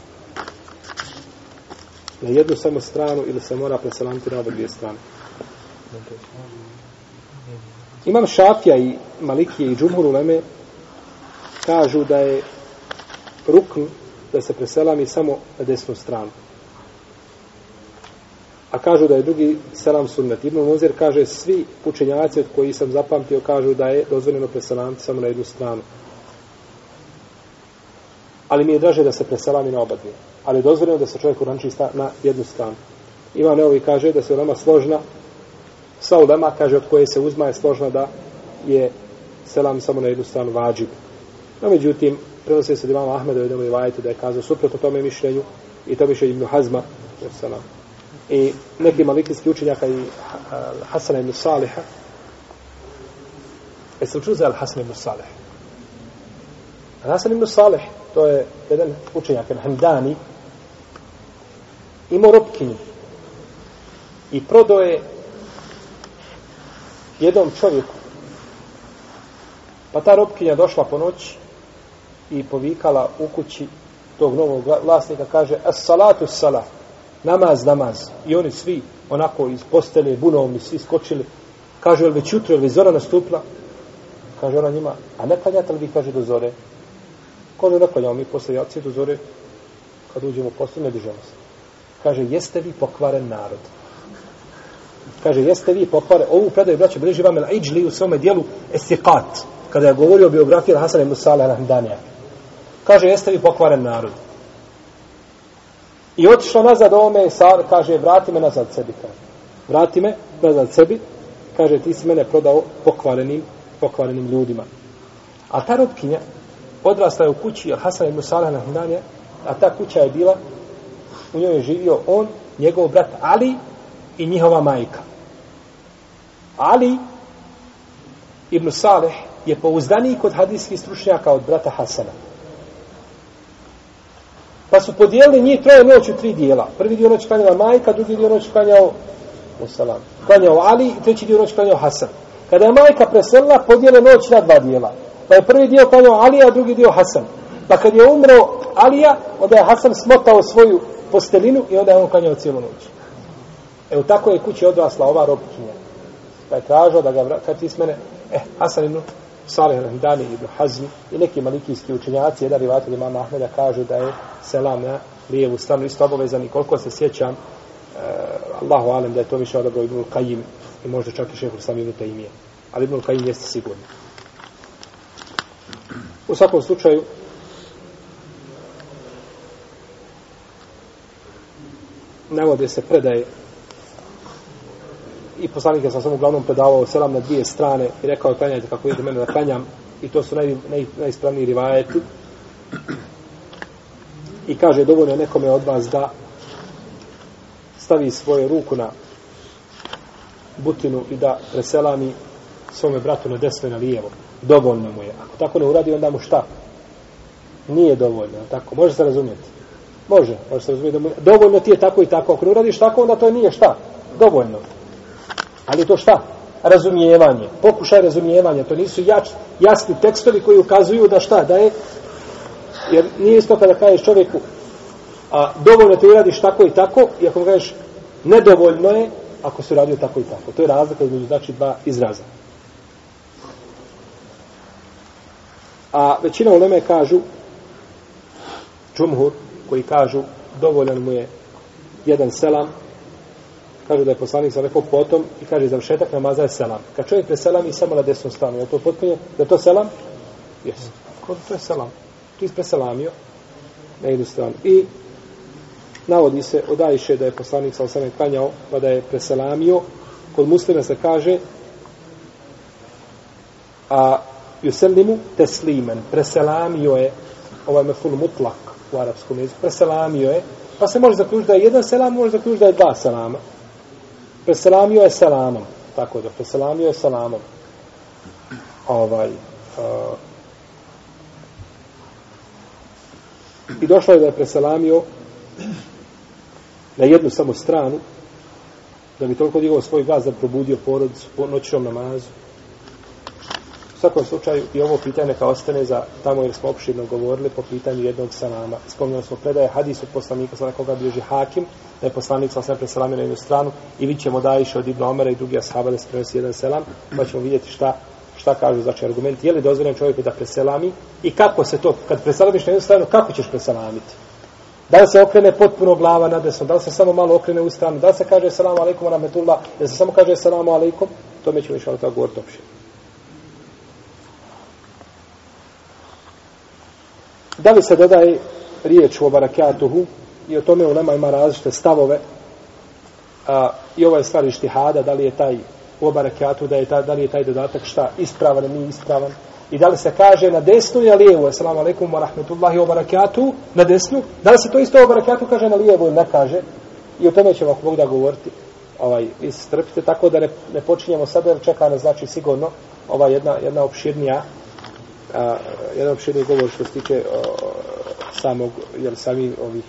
na jednu samo stranu ili se mora preselamiti na obje dvije strane? Imam Šafija i Malikije i Džumhur Uleme kažu da je rukn da se preselami samo na desnu stranu. A kažu da je drugi selam sunnet. Ibn Munzir kaže svi učenjaci od koji sam zapamtio kažu da je dozvoljeno preselamiti samo na jednu stranu. Ali mi je draže da se preselami na oba dvije. Ali je dozvoljeno da se čovjek uranči sta na jednu stranu. Ima neovi kaže da se ulema složna sva ulema kaže od koje se uzma je složna da je selam samo na jednu stranu vađib. No međutim, prenosi se od imama Ahmeda u jednom rivajetu da je kazao suprotno tome mišljenju i to mišljenje Ibn Hazma salam. I neki malikijski učenjaka i Hasana ibn Saliha Jesi li čuo za Al-Hasan ibn Salih? Al-Hasan ibn Salih, to je jedan učenjak, Al-Hamdani, imao robkinju i prodao je jednom čovjeku. Pa ta robkinja došla po noći i povikala u kući tog novog vlasnika, kaže, as salatu salat, namaz, namaz. I oni svi, onako iz postelje, bunovni, svi skočili. Kaže, jel već jutro, jel već zora nastupla? Kaže ona njima, a ne klanjate li vi, kaže, do zore? Kaže, ne klanjamo mi posle jacije do zore, kad uđemo u postelje, ne dižemo se. Kaže, jeste vi pokvaren narod? Kaže, jeste vi pokvaren, ovu predaju, braćo, bliži vam il u svome dijelu Estiqat, kada je govorio o biografiji Hasan ibn Salih al-Hamdanija. Kaže, jeste vi pokvaren narod? I otišla nazad ovome, Sar, kaže, vrati me nazad sebi, kaže. Vrati me nazad sebi, kaže, ti si mene prodao pokvarenim, pokvarenim ljudima. A ta robkinja odrasla je u kući, jer Hasan ibn Salah na Hunanija, a ta kuća je bila, u njoj je živio on, njegov brat Ali i njihova majka. Ali ibn Salih je pouzdaniji kod hadijskih stručnjaka od brata Hasana. Pa su podijelili njih troje noć u tri dijela. Prvi dio noć klanjala majka, drugi dio noć klanjao Musalam. Klanjao Ali i treći dio noć klanjao Hasan. Kada je majka preselila, podijele noć na dva dijela. Pa je prvi dio klanjao Ali, a drugi dio Hasan. Pa kad je umro Alija, onda je Hasan smotao svoju postelinu i onda je on klanjao cijelu noć. E u tako je kući odrasla ova robkinja. Pa je tražio da ga kad ti s mene, eh, Hasan ibn Salih Rahmdani ibn Hazmi i neki malikijski učenjaci, jedan rivatelj imama Ahmeda kaže da je selam na lijevu stranu isto obavezan i koliko se sjećam uh, Allahu alem da je to više odabro Ibn Qajim i možda čak i šehr sam Ibn Taimije. Ali Ibn Qajim jeste sigurno. U svakom slučaju navode se predaje i poslanike sam sam uglavnom predavao selam na dvije strane i rekao je klanjajte kako vidite mene da klanjam. I to su naj, naj, najispravniji rivajeti. I kaže dovoljno nekome od vas da stavi svoju ruku na butinu i da preselami svome bratu na desno i na lijevo. Dovoljno mu je. Ako tako ne uradi onda mu šta? Nije dovoljno tako? Može se razumjeti? Može može se razumjeti. Dovoljno ti je tako i tako. Ako ne uradiš tako onda to nije šta? Dovoljno. Ali to šta? Razumijevanje. Pokušaj razumijevanja. To nisu jač, jasni tekstovi koji ukazuju da šta? Da je, jer nije isto kada kažeš čovjeku a dovoljno ti uradiš tako i tako i ako mu kažeš nedovoljno je ako se uradio tako i tako. To je razlika između znači dva izraza. A većina uleme kažu džumhur koji kažu dovoljan mu je jedan selam kaže da je poslanik sam rekao potom i kaže završetak namaza je selam. Kad čovjek preselam i samo na desnu stranu, je to potpunje? Da je to selam? Jes. Kod to je selam. Ti si preselamio na jednu stranu. I navodi se od Ajše da je poslanik sa sam klanjao pa da je preselamio. Kod muslima se kaže a Juselimu teslimen. Preselamio je ovaj meful mutlak. u arapskom jeziku. Preselamio je. Pa se može zaključiti da je jedan selam, može zaključiti da je dva selama. Preselamio je selamom. Tako da, preselamio je selamom. Ovaj, uh, I došlo je da je preselamio na jednu samo stranu, da bi toliko digao svoj glas da probudio porodicu po noćnom namazu. Svakom slučaju i ovo pitanje neka ostane za tamo jer smo opširno govorili po pitanju jednog salama. Spomnjali smo predaje hadis od poslanika sa koga bliži hakim, da je poslanik sa sve preselamio na jednu stranu i vidit ćemo da iše od Ibn Omera i drugi ashaba da se prenosi jedan selam, pa ćemo vidjeti šta šta kažu znači argument je li dozvoljen čovjeku da preselami i kako se to kad preselamiš na jednu stranu kako ćeš preselamiti? Da li se okrene potpuno glava na desno? Da li se samo malo okrene u stranu? Da li se kaže selamu alaikum rahmetullah da se samo kaže selamu alaikum to mi ćemo išao tako govoriti opšte da li se dodaje riječ u obarakatuhu i o tome u nama ima različite stavove a, i ovo je stvar ištihada da li je taj u obarakatuhu, da, je ta, da li je taj dodatak šta ispravan ili nije ispravan. I da li se kaže na desnu ili na lijevu, assalamu alaikum wa rahmetullahi wa barakatuhu, na desnu, da li se to isto u barakatu kaže na lijevu ili ne kaže. I o tome ćemo ako Bog da govoriti. Ovaj, vi se strpite, tako da ne, ne počinjemo sada, jer čeka nas znači sigurno ova jedna, jedna opširnija a, jedan opširniji govor što se tiče a, samog, jer sami ovih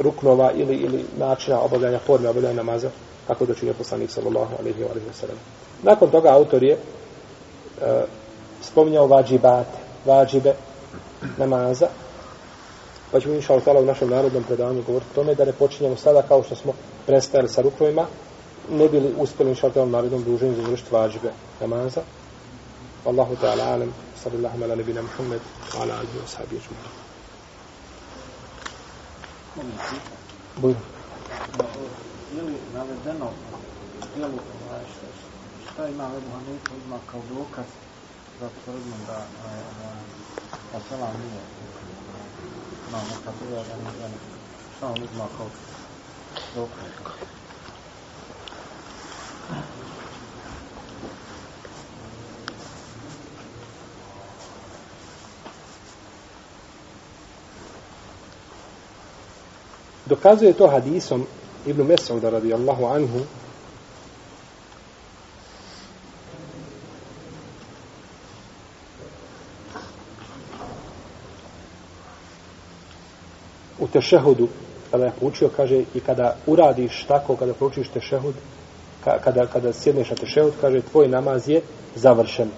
ruknova ili, ili načina obavljanja forme obavljanja namaza kako da činio poslanik sallallahu alaihi wa alaihi wa sallam. Nakon toga autor je a, spominjao vađibate, vađibe namaza, pa ćemo inša Allah u našem narodnom predavanju govoriti tome da ne počinjemo sada kao što smo prestajali sa rukovima, ne bili uspjeli inša Allah u narodnom druženju završiti vađibe namaza. Allahu ta'ala alam, sallallahu ala nebina Muhammed, ala alihi wa sahabi Bujno je li navedeno u dijelu ovaj, šta, šta ima Ebu Hanifa ima kao dokaz za tvrdnju da da selam nije ima neka druga da ne šta on uzma kao dokaz dokazuje to hadisom Ibn Mesauda radijallahu anhu. U tešehudu kada je poučio, kaže i kada uradiš tako, kada proučiš tešehud kada, kada sjedneš na tešehud kaže tvoj namaz je završen.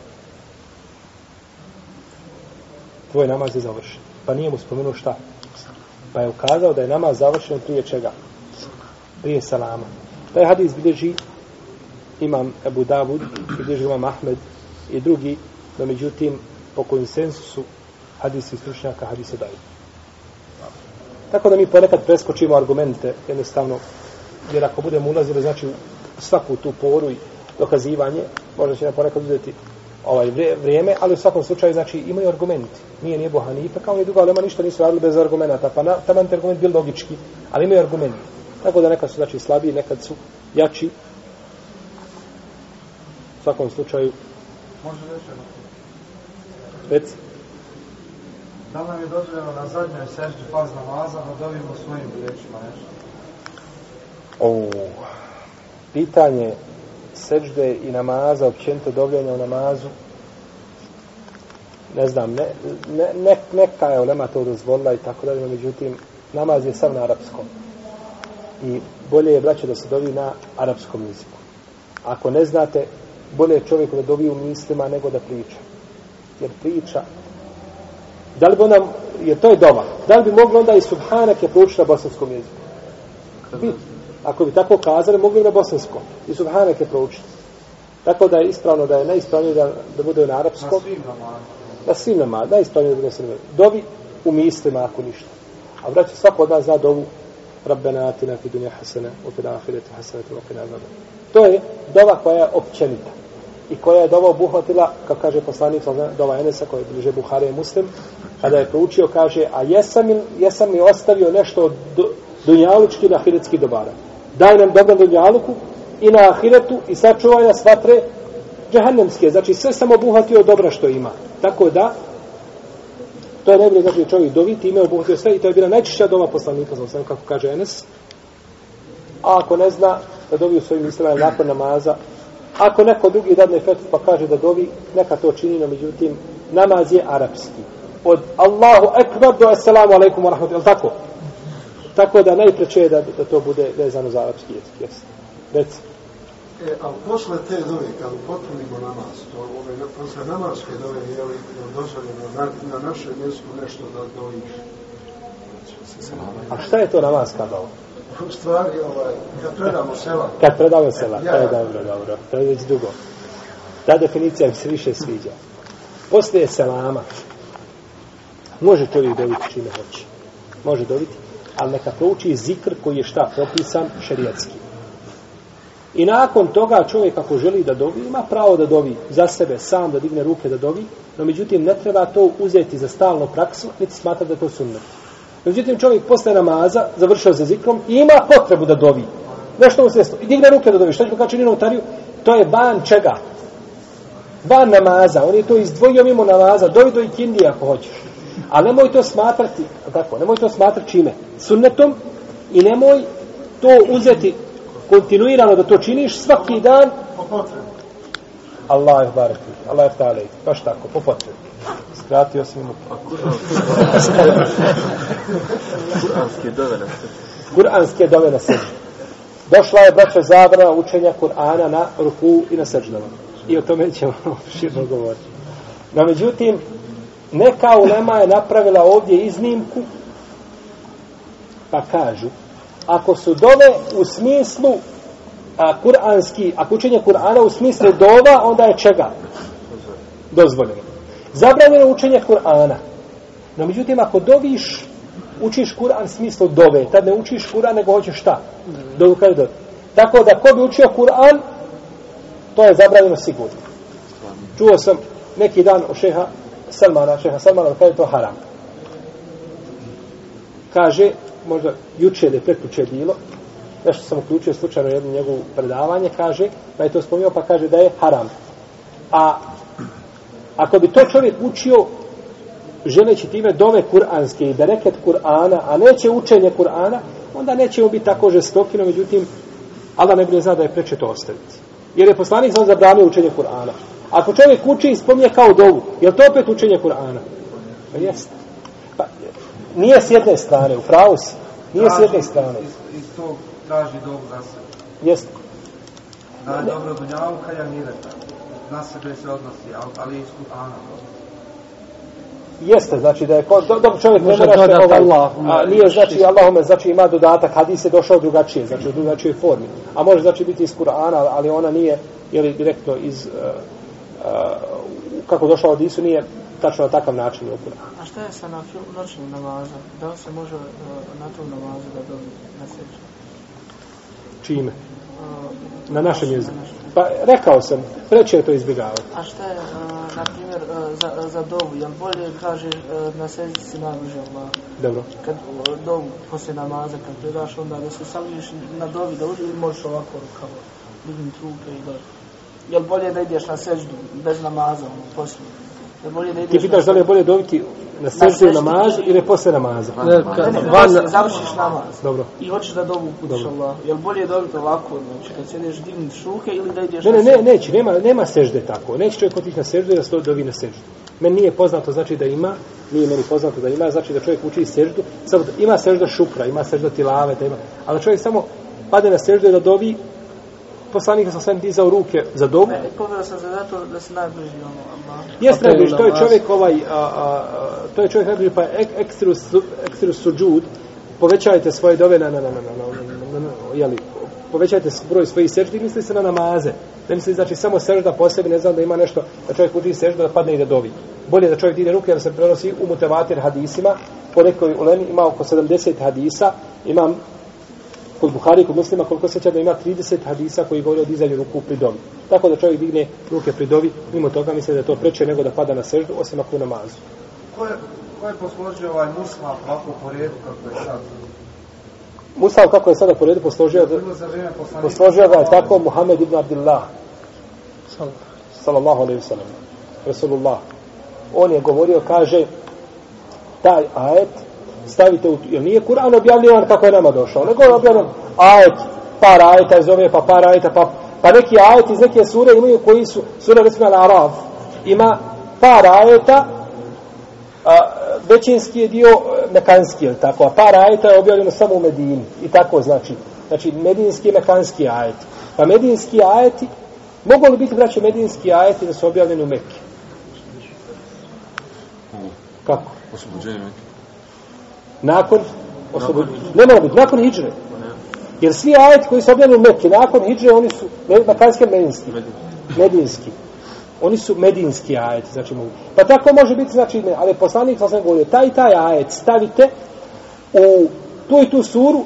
Tvoj namaz je završen. Pa nije mu spomenuo šta? Pa je ukazao da je namaz završen prije čega prije salama. Taj hadis bilježi imam Abu Davud, bilježi imam Ahmed i drugi, no međutim, po konsensusu hadisi stručnjaka hadise daju. Tako da mi ponekad preskočimo argumente, jednostavno, jer ako budemo ulazili, znači, svaku tu poru i dokazivanje, možda će nam ponekad uzeti ovaj vrijeme, ali u svakom slučaju, znači, imaju argumenti. Nije nije Bohanife, kao ni druga, ali ništa nisu radili bez argumenta, pa na, taman argument bil logički, ali imaju argumenti. Tako da nekad su znači slabiji, nekad su jači. U svakom slučaju. Može reći. Reci. Da nam je dozvoljeno na zadnjoj seždi paz namaza, da dobimo svojim riječima nešto? O, pitanje sežde i namaza, općenito dobljanja u namazu, ne znam, ne, ne, ne, neka je ulema to dozvolila i tako dalje, međutim, namaz je sam na arapskom i bolje je braće da se dovi na arapskom jeziku. Ako ne znate, bolje je čovjek da dovi u mislima nego da priča. Jer priča, da li bi onda, jer to je doma, da li bi moglo onda i subhanak je proučiti na bosanskom jeziku? Bi, ako bi tako kazali, mogli na bosanskom. I subhanak proučiti. Tako da je ispravno, da je najispravnije da, da bude na arapskom. Na svim namazima. Na svim namazima, najispravnije da bude na Dovi u mislima, ako ništa. A braće, svako od nas zna dovu Rabbena atina fi dunja hasana, u fi ahireti hasana, u fi nazada. To je dova koja je općenita i koja je dova obuhvatila, kao kaže poslanik, dova Enesa, koja je bliže Buhare i Muslim, kada je proučio, kaže, a jesam, jesam mi ostavio nešto od dunjalučki na ahiretski dobara. Daj nam dobro dunjaluku i na ahiretu i sačuvaj nas vatre džahannemske. Znači, sve sam obuhvatio dobra što ima. Tako da, To je najbolje znači čovjek dovi, time obuhvatio sve i to je bila najčešća dova poslanika, za sam kako kaže Enes. A ako ne zna, da dovi u svojim mislima nakon namaza. Ako neko drugi dadne fetvu pa kaže da dovi, neka to čini, no međutim, namaz je arapski. Od Allahu ekber do assalamu alaikum wa rahmatullahi, tako? Tako da najpreće je da, da to bude vezano za arapski jezik. Jesi. Reci. E, a posle te dove, kad upotpunimo namaz, to ove, posle namaske dove, je li dozvoljeno na, na našem mjestu nešto da doviš? A šta je to namaska dova? U stvari, ovaj, kad predamo sela, Kad predamo sela, Ja. to je dobro, dobro. To je već dugo. Ta definicija mi se više sviđa. Poslije selama, može čovjek dobiti čime hoće. Može dobiti, ali neka prouči zikr koji je šta propisan šerijatski. I nakon toga čovjek ako želi da dovi, ima pravo da dovi za sebe, sam da digne ruke da dovi, no međutim ne treba to uzeti za stalnu praksu, niti smatra da je to sunnet. Međutim, čovjek posle namaza, završio se zikrom, i ima potrebu da dovi. Nešto mu se desilo. I digne ruke da dovi. Što ćemo kada čini notariju? To je ban čega? Ban namaza. On je to izdvojio mimo namaza. Dovi do ikindije ako hoćeš. Ali nemoj to smatrati, tako, nemoj to smatrati čime? Sunnetom i nemoj to uzeti kontinuirano da to činiš svaki dan. po potrebu. Allah je barak. Allah je ta'ala. Baš tako, po potrebi. Skratio sam mu. Kur'anske dove na sve. Kur'anske dove na seždu. Došla je, braća, zabrana učenja Kur'ana na ruku i na seždama. I o tome ćemo širno govoriti. No, međutim, neka ulema je napravila ovdje iznimku, pa kažu, ako su dove u smislu a, kuranski, ako učenje Kur'ana u smislu dova, onda je čega? Dozvoljeno. Zabranjeno učenje Kur'ana. No, međutim, ako doviš, učiš Kur'an u smislu dove, tad ne učiš Kur'an, nego hoćeš šta? Dovu kaj dove. Tako da, ko bi učio Kur'an, to je zabranjeno sigurno. Čuo sam neki dan o šeha Salmana, šeha Salmana, kada je to haram. Kaže, možda juče ili prekuće bilo, nešto sam uključio slučajno jedno njegovo predavanje, kaže, pa je to spomnio, pa kaže da je haram. A ako bi to čovjek učio želeći time dove kuranske i bereket Kur'ana, a neće učenje Kur'ana, onda neće mu biti tako žestoki, no međutim, Allah ne bude zna da je preče to ostaviti. Jer je poslanik sam zabranio učenje Kur'ana. Ako čovjek uči i spominje kao dovu, je li to opet učenje Kur'ana? Pa jeste. Pa, nije s jedne strane, u pravu si. Nije s jedne strane. Iz, iz tog traži dobu za sebe. Jeste. Da je dobro dunjavu kad ja mireta. Na sebe se odnosi, ali, ali iz Kur'ana. Jeste, znači da je ko, do, dobro čovjek ne Može mora se dodat ovaj, Allahumma. a, nije znači Allahume, znači ima dodatak, hadis je došao drugačije, znači u drugačijoj formi. A može znači biti iz Kur'ana, ali ona nije, je li direktno iz, uh, uh, kako došla od Isu, nije tačno na takav način u Kur'anu. A šta je sa na noćnim namazom? Da li se može uh, na tom namazu da dobi na seću? Čime? Na našem jeziku. Pa rekao sam, preće je to izbjegavati. A šta je, uh, na primjer, uh, za, za dovu? Jel bolje kaže uh, na seću si najbliže Allah? Dobro. Kad uh, dovu poslije namaza, kad predaš, onda da se sališ na dovi, da uđe ili možeš ovako rukavo, dignuti ruke i dođe. Jel bolje da ideš na seždu bez namaza, ono, poslije? Jel bolje da ideš Ti pitaš da li je bolje dobiti na seždu i namazu ili posle namaza? Ne, kad, van, završiš namaz. Dobro. I hoćeš da dobu uputiš Dobro. Allah. Jel bolje dobiti ovako, znači kad sedeš dignuti šuke ili da ideš Ne, ne, ne, neće, nema, nema sežde tako. Neće čovjek otići na seždu i da se dovi na seždu. Meni nije poznato znači da ima, nije meni poznato da ima, znači da čovjek uči seždu, samo ima sežda šukra, ima sežda tilave, da ima, ali čovjek samo pade na seždu i da dovi, poslanika sa svem dizao ruke za dom. Ne, pomerao sam za zato da se najbliži ono Allah. Jeste najbliži, to je čovjek ovaj, a, a, to je čovjek najbliži, pa ek, ekstrus suđud, povećajte svoje dove na, na, na, na, na, na, na, na, na, na, na, povećajte broj svojih sežda i misli se na namaze. Ne misli, znači, samo sežda po sebi, ne znam da ima nešto, da čovjek uči sežda da padne i da dovi. Bolje da čovjek dine ruke, jer se prenosi u mutevatir hadisima, po nekoj ulemi ima oko 70 hadisa, imam kod Buhari, kod muslima, koliko seća da ima 30 hadisa koji govori o dizanju ruku pri dovi. Tako da čovjek digne ruke pri dovi, mimo toga misle da je to preče nego da pada na seždu, osim ako u namazu. Ko je, ko je posložio ovaj musma ovako po redu kako je sad? Musav kako je sada po redu posložio, poslanika. posložio ga je tako Muhammed ibn Abdillah, sallallahu alaihi wasallam, Rasulullah. On je govorio, kaže, taj ajet stavite u, jer nije Kur'an objavljivan kako je nama došao, nego je objavljivan ajet, par ajeta iz ove, pa par ajeta, pa, pa neki ajet iz neke sure imaju koji su, sura recimo Al-Araf, ima par ajeta, a, većinski je dio e, mekanski, je tako, a par ajeta je objavljeno samo u Medini, i tako znači, znači medinski i mekanski ajet. Pa medinski ajeti, mogu li biti, braće, medinski ajeti da su objavljeni u Mekke? Kako? Oslobođenje Mekke. Nakon oslobođenja. Ne mora biti, nakon hijđre. Jer svi ajeti koji su objavljeni u Mekke, nakon hijđre, oni su mekanski medinski. Medinski. Oni su medinski ajeti, znači mogu. Pa tako može biti, znači, ne, ali poslanik sam govorio, taj i taj ajet stavite u tu i tu suru,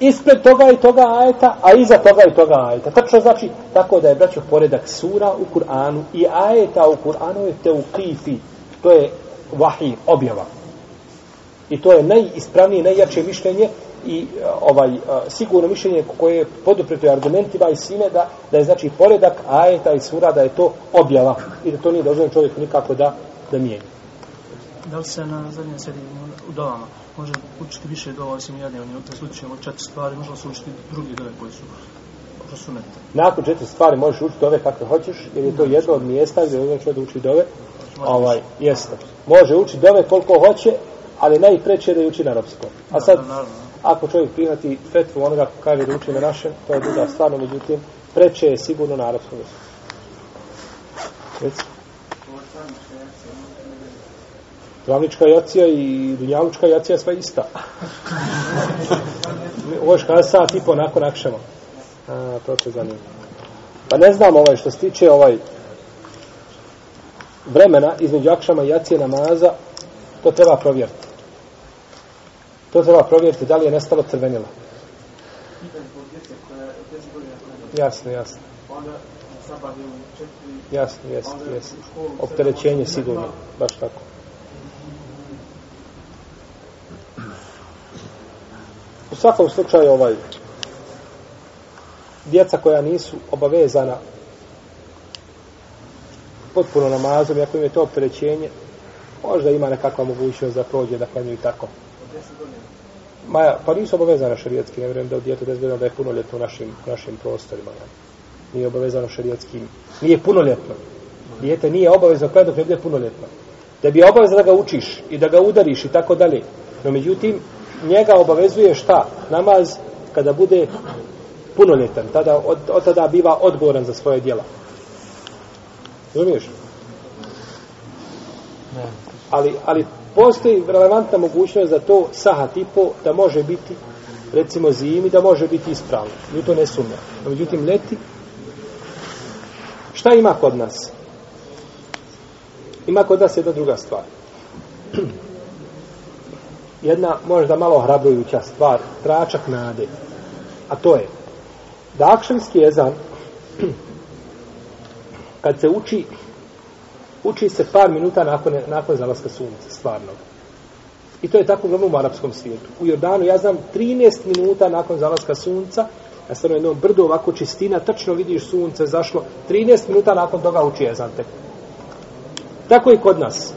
ispred toga i toga ajeta, a iza toga i toga ajeta. Tačno znači, tako da je, braćo, poredak sura u Kur'anu i ajeta u Kur'anu je teukifi. To je vahi, objava. I to je najispravnije, najjače mišljenje i ovaj sigurno mišljenje koje je podupreto argumentima i svime da, da je znači poredak ajeta i sura da je to objava i da to nije dozvoljeno čovjeku nikako da, da mijenja. Da li se na zadnjem sedi u dovama može učiti više dova osim jedne, oni se učimo četiri stvari, može se učiti drugi dove koji su prosunete. Nakon četiri stvari možeš učiti dove kakve hoćeš, jer je to jedno od mjesta gdje je čovjek uči dove. Ovaj, jeste. Može učiti dove koliko hoće, ali najpreće da je uči na arapskom. A sad, ako čovjek primati fetvu onoga ko kaže da uči na našem, to je druga stvar, no međutim, preče je sigurno na arapskom jeziku. Reci. Glavnička jacija i dunjalučka jacija sva ista. Ovo je kada sat i po nakon akšama. A, to će zanima. Pa ne znam ovaj što se tiče ovaj vremena između akšama i jacije namaza, to treba provjeriti. To treba provjeriti da li je nestalo crvenilo. Jasno, jasno. Jasno, jasno, jasno. Opterećenje sigurno, baš tako. U svakom slučaju ovaj djeca koja nisu obavezana potpuno namazom, ako im je to opterećenje, možda ima nekakva mogućnost da prođe, da klanju i tako. Ma, pa nisu obavezane šarijetski, ne vjerujem da u djetu bezbedno da je punoljetno u našim, u našim prostorima. Ne? Nije obavezano šarijetski, nije punoljetno. Dijete nije obavezno kada dok ne bude punoljetno. Da bi je obavezno da ga učiš i da ga udariš i tako dalje. No međutim, njega obavezuje šta? Namaz kada bude punoljetan. Tada, od, od tada biva odgovoran za svoje djela. Razumiješ? Ne. Ali, ali postoji relevantna mogućnost za to saha tipo da može biti recimo zimi, da može biti ispravno. Mi to ne sumnja. No, međutim, leti, šta ima kod nas? Ima kod nas jedna druga stvar. Jedna možda malo hrabrujuća stvar, tračak nade. A to je da akšamski jezan kad se uči uči se par minuta nakon, nakon zalaska sunca, stvarnog. I to je tako uglavnom u arapskom svijetu. U Jordanu, ja znam, 13 minuta nakon zalaska sunca, ja stvarno jednom brdu ovako čistina, tačno vidiš sunce zašlo, 13 minuta nakon toga uči jezan tek. Tako i kod nas.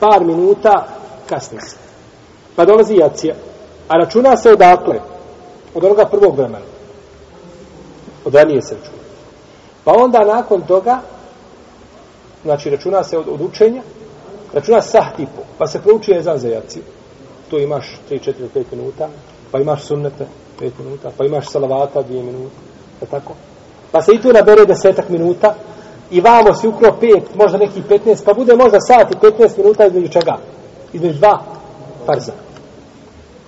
Par minuta kasni se. Pa dolazi jacija. A računa se odakle? Od onoga prvog vremena. Od ranije se računa. Pa onda nakon toga znači računa se od, od učenja, računa sah tipu, pa se prouči jezan za jaciju. Tu imaš 3, 4, 5 minuta, pa imaš sunnete 5 minuta, pa imaš salavata 2 minuta, je tako? Pa se i tu nabere desetak minuta, i vamo si ukro 5, možda neki 15, pa bude možda sat i 15 minuta između čega? Između dva farza.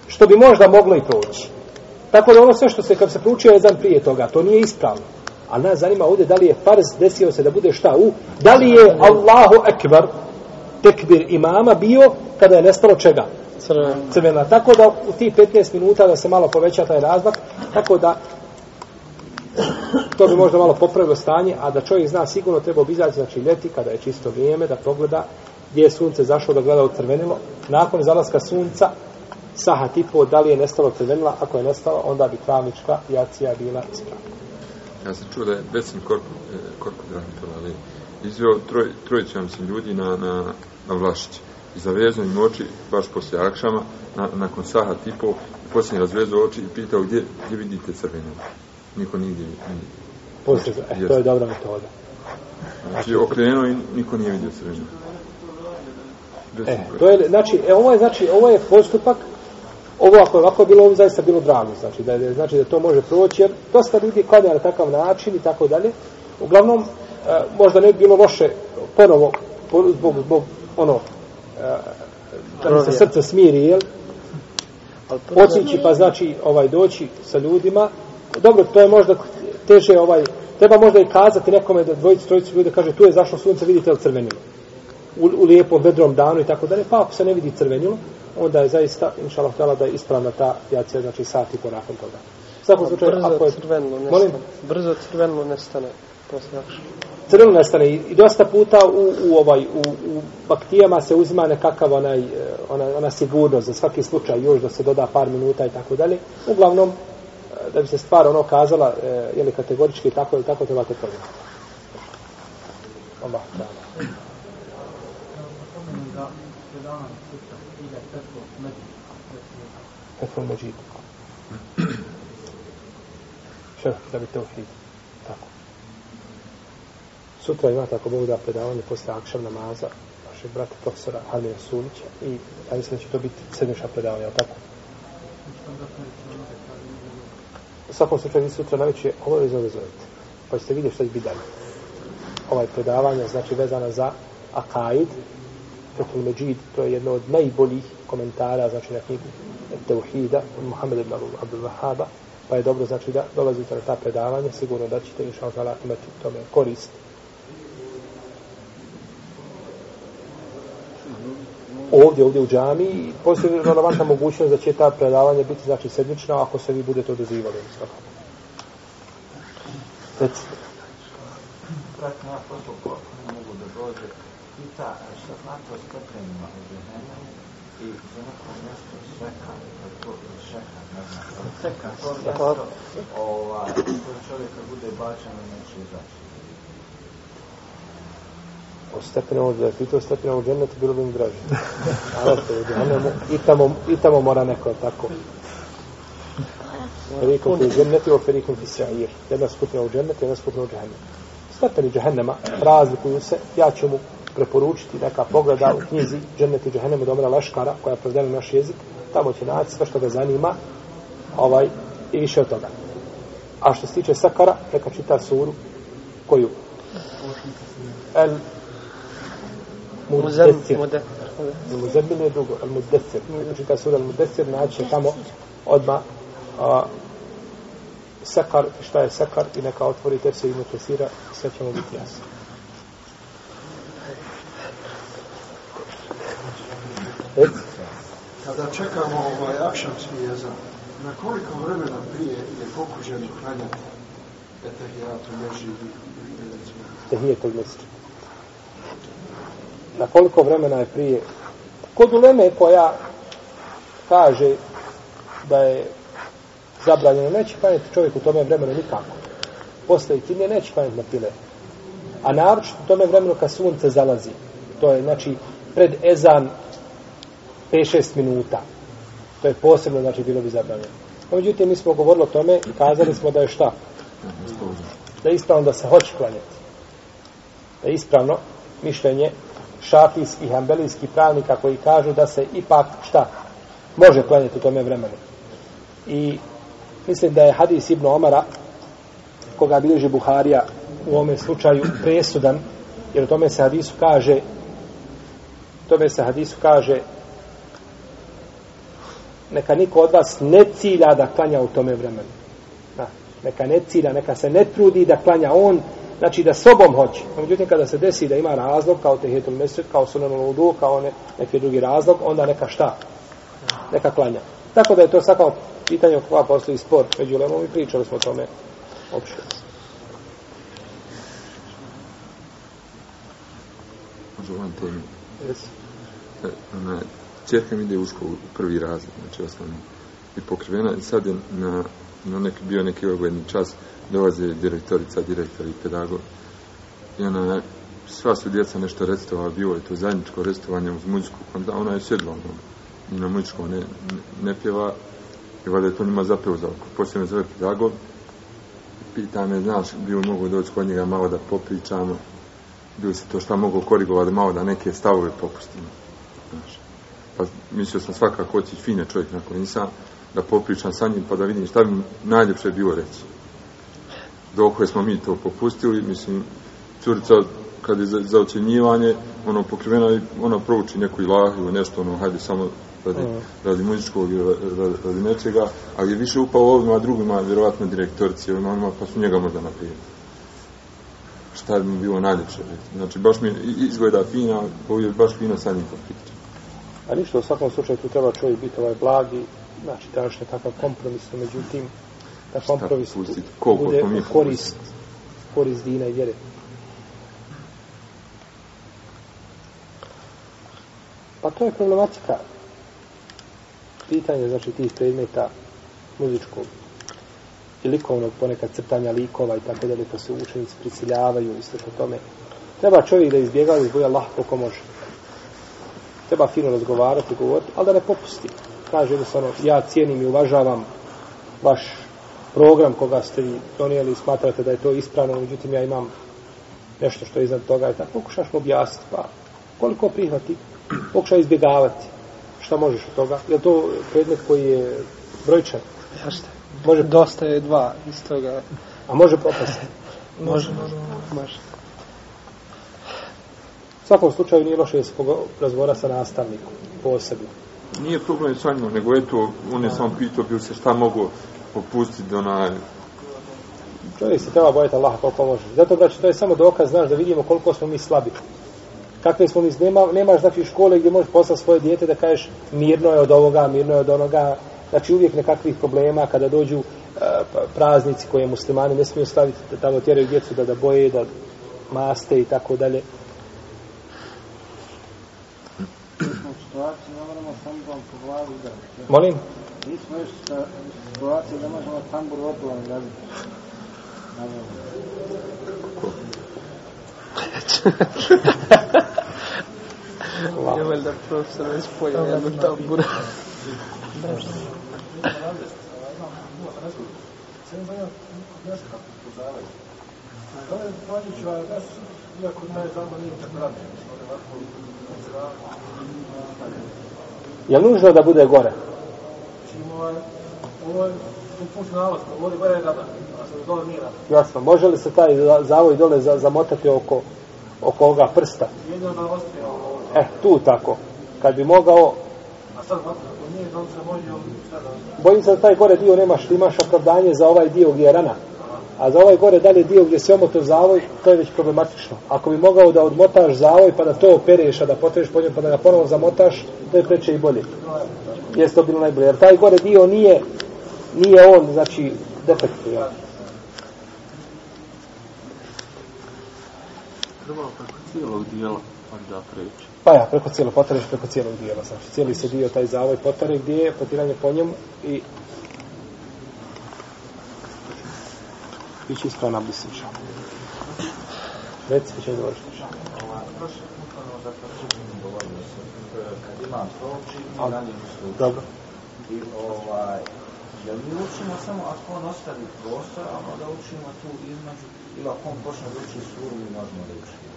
Što bi možda moglo i proći. Tako da ono sve što se, kad se proučio jezan prije toga, to nije ispravno. A nas zanima ovdje da li je farz desio se da bude šta u, da li je Allahu ekber tekbir imama bio kada je nestalo čega? Crvena. Crvena. Tako da u tih 15 minuta da se malo poveća taj razmak, tako da to bi možda malo popravilo stanje, a da čovjek zna sigurno treba obizaći, znači ljeti kada je čisto vrijeme, da pogleda gdje je sunce zašlo da gleda crvenilo. Nakon zalaska sunca, sahat i po, da li je nestalo crvenila, ako je nestalo, onda bi travnička jacija bila ispravna. Ja sam čuo da je Besim Korko, Korko Drahmitov, ali izveo troj, trojicu, ja mislim, ljudi na, na, na Vlašić. zavezao im oči baš poslije akšama, na, nakon sahat i po, poslije razvezao oči i pitao gdje, gdje vidite crvene. Niko nigdje nije. Poslije, e, to je dobra metoda. Znači, okrenuo i niko nije vidio crvene. E, to je, znači, e, ovo je, znači, ovo je postupak, ovo ako je ovako bilo, ovo zaista bilo drago, znači da, je, znači da to može proći, jer dosta ljudi klanja na takav način i tako dalje. Uglavnom, e, možda ne bi bilo loše ponovo, po, zbog, zbog ono, e, da mi se srce smiri, jel? Otići pa znači ovaj doći sa ljudima. Dobro, to je možda teže ovaj, treba možda i kazati nekome da dvojici, trojici ljude kaže tu je zašlo sunce, vidite li crvenilo u, u lijepom vedrom danu i tako dalje, pa ako se ne vidi crvenilo, onda je zaista, inša Allah, htjela da je ispravna ta jacija, znači sat i po nakon toga. Svakom slučaju, brzo ako je... crvenilo nestane. Molim? Brzo crvenilo nestane. Posle akša. Crvenilo nestane i, i dosta puta u, u, ovaj, u, u baktijama se uzima nekakav onaj, eh, ona, ona sigurnost za svaki slučaj još da se doda par minuta i tako dalje. Uglavnom, eh, da bi se stvar ono kazala, eh, je li kategorički tako ili tako, treba to provjeriti. Allah, da. Fethul Međid. Šerh da bi teuhid. Tako. Sutra ima tako Bog da predavanje posle akšav namaza našeg brata profesora Alija Sulića i ja mislim da će to biti sedmiša predavanja, tako? U svakom slučaju vi sutra na već je obavezno vezovite. Pa ćete vidjeti što će biti dalje. Ovaj predavanje znači vezana za akaid, Fethul Međid, to je jedno od najboljih komentara, znači na knjigu Teuhida, od Muhammed ibn Abdul Wahaba, pa je dobro znači da dolazite na ta predavanja, sigurno da ćete inša Allah imati tome korist. Ovdje, ovdje u džami, postoji relevantna mogućnost da će ta predavanja biti znači sedmična ako se vi budete odazivali. Reci. Kako ja posto ne mogu da dođe, pita šta znači o stepenima u džahenemu, i za neko mjesto šeka, to šeka, šeka, mjesto, ovaj, to čovjeka bude bačen, neće izaći. O da je pitao stepenu džennetu, bilo bi im draže. Ali to je džehennemu, i tamo, i tamo mora neko tako. Ferikum fi dženneti o ferikum fi sa'ir. Jedna skupina u džennetu, jedna skupina u džehennemu. Stepeni džehennema razlikuju se, ja ću mu preporučiti neka pogleda u knjizi Džennet i Džahennem od Omra Leškara, koja je prevedena na naš jezik, tamo će naći sve što ga zanima ovaj, i više od toga. A što se tiče Sakara, neka čita suru koju? El Muddessir. Muzebbin je drugo, El Muddessir. Neka čita suru El Muddessir, naći će tamo odmah a, Sakar, šta je Sakar i neka otvori tefsir i Mutesira, sve ćemo biti jasno. Kada čekamo ovaj akšamski jezan, na koliko vremena prije je pokuđeno klanjati etahijatu meži Tehijetul meseča. Na koliko vremena je prije? Kod uleme koja kaže da je zabranjeno, neće klanjati čovjek u tome vremenu nikako. Posle ikindje neće klanjati na pile. A naročito u tome vremenu kad sunce zalazi. To je, znači, pred ezan 5-6 minuta. To je posebno, znači, bilo bi zabranjeno. No, međutim, mi smo govorili o tome i kazali smo da je šta? Da je ispravno da se hoće klanjati. Da je ispravno mišljenje šafijskih, ambelijskih pravnika koji kažu da se ipak šta? Može klanjati u tome vremenu. I mislim da je hadis Ibn Omara koga bilježi Buharija u ovome slučaju presudan, jer u tome se hadisu kaže tome se hadisu kaže neka niko od vas ne cilja da klanja u tome vremenu. Da, neka ne cilja, neka se ne trudi da klanja on, znači da sobom hoće. Međutim, kada se desi da ima razlog, kao tehetul mesec, kao sunan ludu, kao ne, neki drugi razlog, onda neka šta? Neka klanja. Tako da je to svako pitanje o koja postoji spor među lemom i pričali smo o tome opšte. Vam temi. Yes. E, čerka mi ide u školu, u prvi razred, znači osnovno, i pokrivena, i sad je na, na neki, bio neki ogledni čas, dolaze direktorica, direktor i pedagog, i ona sva su djeca nešto recitovali, bilo je to zajedničko recitovanje uz muziku, pa onda ona je sjedla ono, i na muzičku ne, ne, ne pjeva, i valjda je to njima zapeo za oko. Poslije me zove pedagog, pita me, znaš, bio mogu doći kod njega malo da popričamo, bio se to šta mogu korigovati, malo da neke stavove popustimo. Znaš. Pa mislio sam svakako otići fine čovjek nakon nisam, da popričam sa njim pa da vidim šta bi mu najljepše bilo reći. Dok smo mi to popustili, mislim, curica kad je za, za ocjenjivanje, ono pokrivena i ona prouči neku ilah ili nešto, ono, hajde samo radi, mm. radi muzičkog ili radi, radi nečega, ali je više upao ovima, drugima, vjerovatno direktorici, ovima, onima, pa su njega možda naprijed. Šta bi mi bilo najljepše reći. Znači, baš mi izgleda fina, ovo je baš fino sa njim popričati. A ništa, u svakom slučaju tu treba čovjek biti ovaj blagi, znači trebaš nekakav kompromis, međutim, da kompromis bude u korist, korist dina i vjere. Pa to je problematika pitanje, znači, tih predmeta muzičkog i likovnog, ponekad crtanja likova i tako dalje, pa se učenici prisiljavaju i sve tome. Treba čovjek da izbjega iz boja Allah koliko može. Treba fino razgovarati, govoriti, ali da ne popusti. Kaže da ono, ja cijenim i uvažavam vaš program koga ste vi donijeli i smatrate da je to ispravno, međutim ja imam nešto što je iznad toga i tako pokušaš mu objasniti, pa koliko prihvati, pokušaj izbjegavati. Šta možeš od toga? Je to predmet koji je brojčan? Jašte. Može... Dosta je dva iz toga. A može propasti? može, može. može. U svakom slučaju nije loše se razgovara sa nastavnikom posebno. Nije problem sa njima, nego eto, on je samo pitao, bio se šta mogu popustiti do na... Čovjek se treba bojati Allaha koliko može. Zato, braći, to je samo dokaz, znaš, da vidimo koliko smo mi slabi kakve smo mi, nema, nemaš znači škole gdje možeš poslati svoje dijete da kažeš mirno je od ovoga, mirno je od onoga, znači uvijek nekakvih problema kada dođu uh, praznici koje muslimani ne smiju staviti da tamo tjeraju djecu da da boje, da maste i tako dalje. Molim? Nismo još sa situacije da možemo tambur odgovan raditi. Je valjda profesor već pojel jednu tamburu. Je li nužno da bude gore? Ovo je funkcionalnost, je gore da dole nije Jasno, može li se taj zavoj dole zamotati oko, oko ovoga prsta? E, tu tako. Kad bi mogao... Bojim se da taj gore dio nemaš, imaš opravdanje za ovaj dio gdje je rana. A za ovaj gore dalje dio gdje se omoto zavoj, to je već problematično. Ako bi mogao da odmotaš zavoj pa da to opereš, a da potreš po njom pa da ga ponovo zamotaš, to je preče i bolje. Jeste to bilo najbolje. Jer taj gore dio nije, nije on, znači. Treba preko cijelog dijela onda preći. Pa ja, preko cijelog, potareš preko cijelog dijela. Znači, cijeli se dio taj zavoj potare gdje je potiranje po njemu i Reci, će doći. Kad imam proči, na njim sluči. Dobro. I ovaj, Jel mi učimo samo ako on ostavi prostor, a onda učimo tu između, ili ako on počne da uči suru, mi možemo da učimo.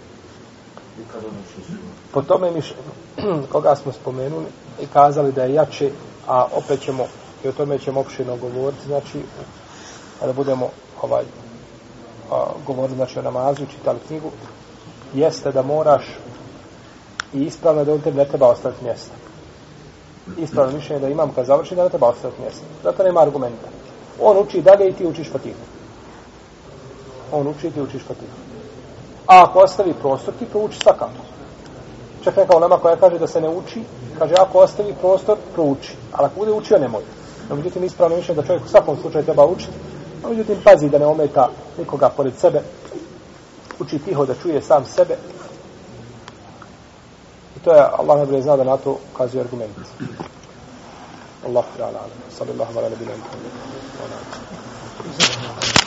I kad on uči suru. Po tome mi koga smo spomenuli i kazali da je jače, a opet ćemo, i o tome ćemo opširno govoriti, znači, kada budemo ovaj, a, govorili znači, o namazu, čitali knjigu, jeste da moraš i ispravno da on tebi ne treba ostaviti mjesta ispravno mišljenje da imam kad završi da ne treba ostaviti mjesta. Zato nema argumenta. On uči dalje i ti učiš fatihu. On uči i ti učiš fatihu. A ako ostavi prostor, ti prouči svakako. Čak neka ulema koja kaže da se ne uči, kaže ako ostavi prostor, prouči. Ali ako bude učio, ne može. No, međutim, ispravno mišljenje da čovjek u svakom slučaju treba učiti. A međutim, pazi da ne ometa nikoga pored sebe. Uči tiho da čuje sam sebe to je Allah najbolje zna da na to ukazuje argument. Allah ta'ala. Sallallahu ala nabina. Sallallahu ala nabina.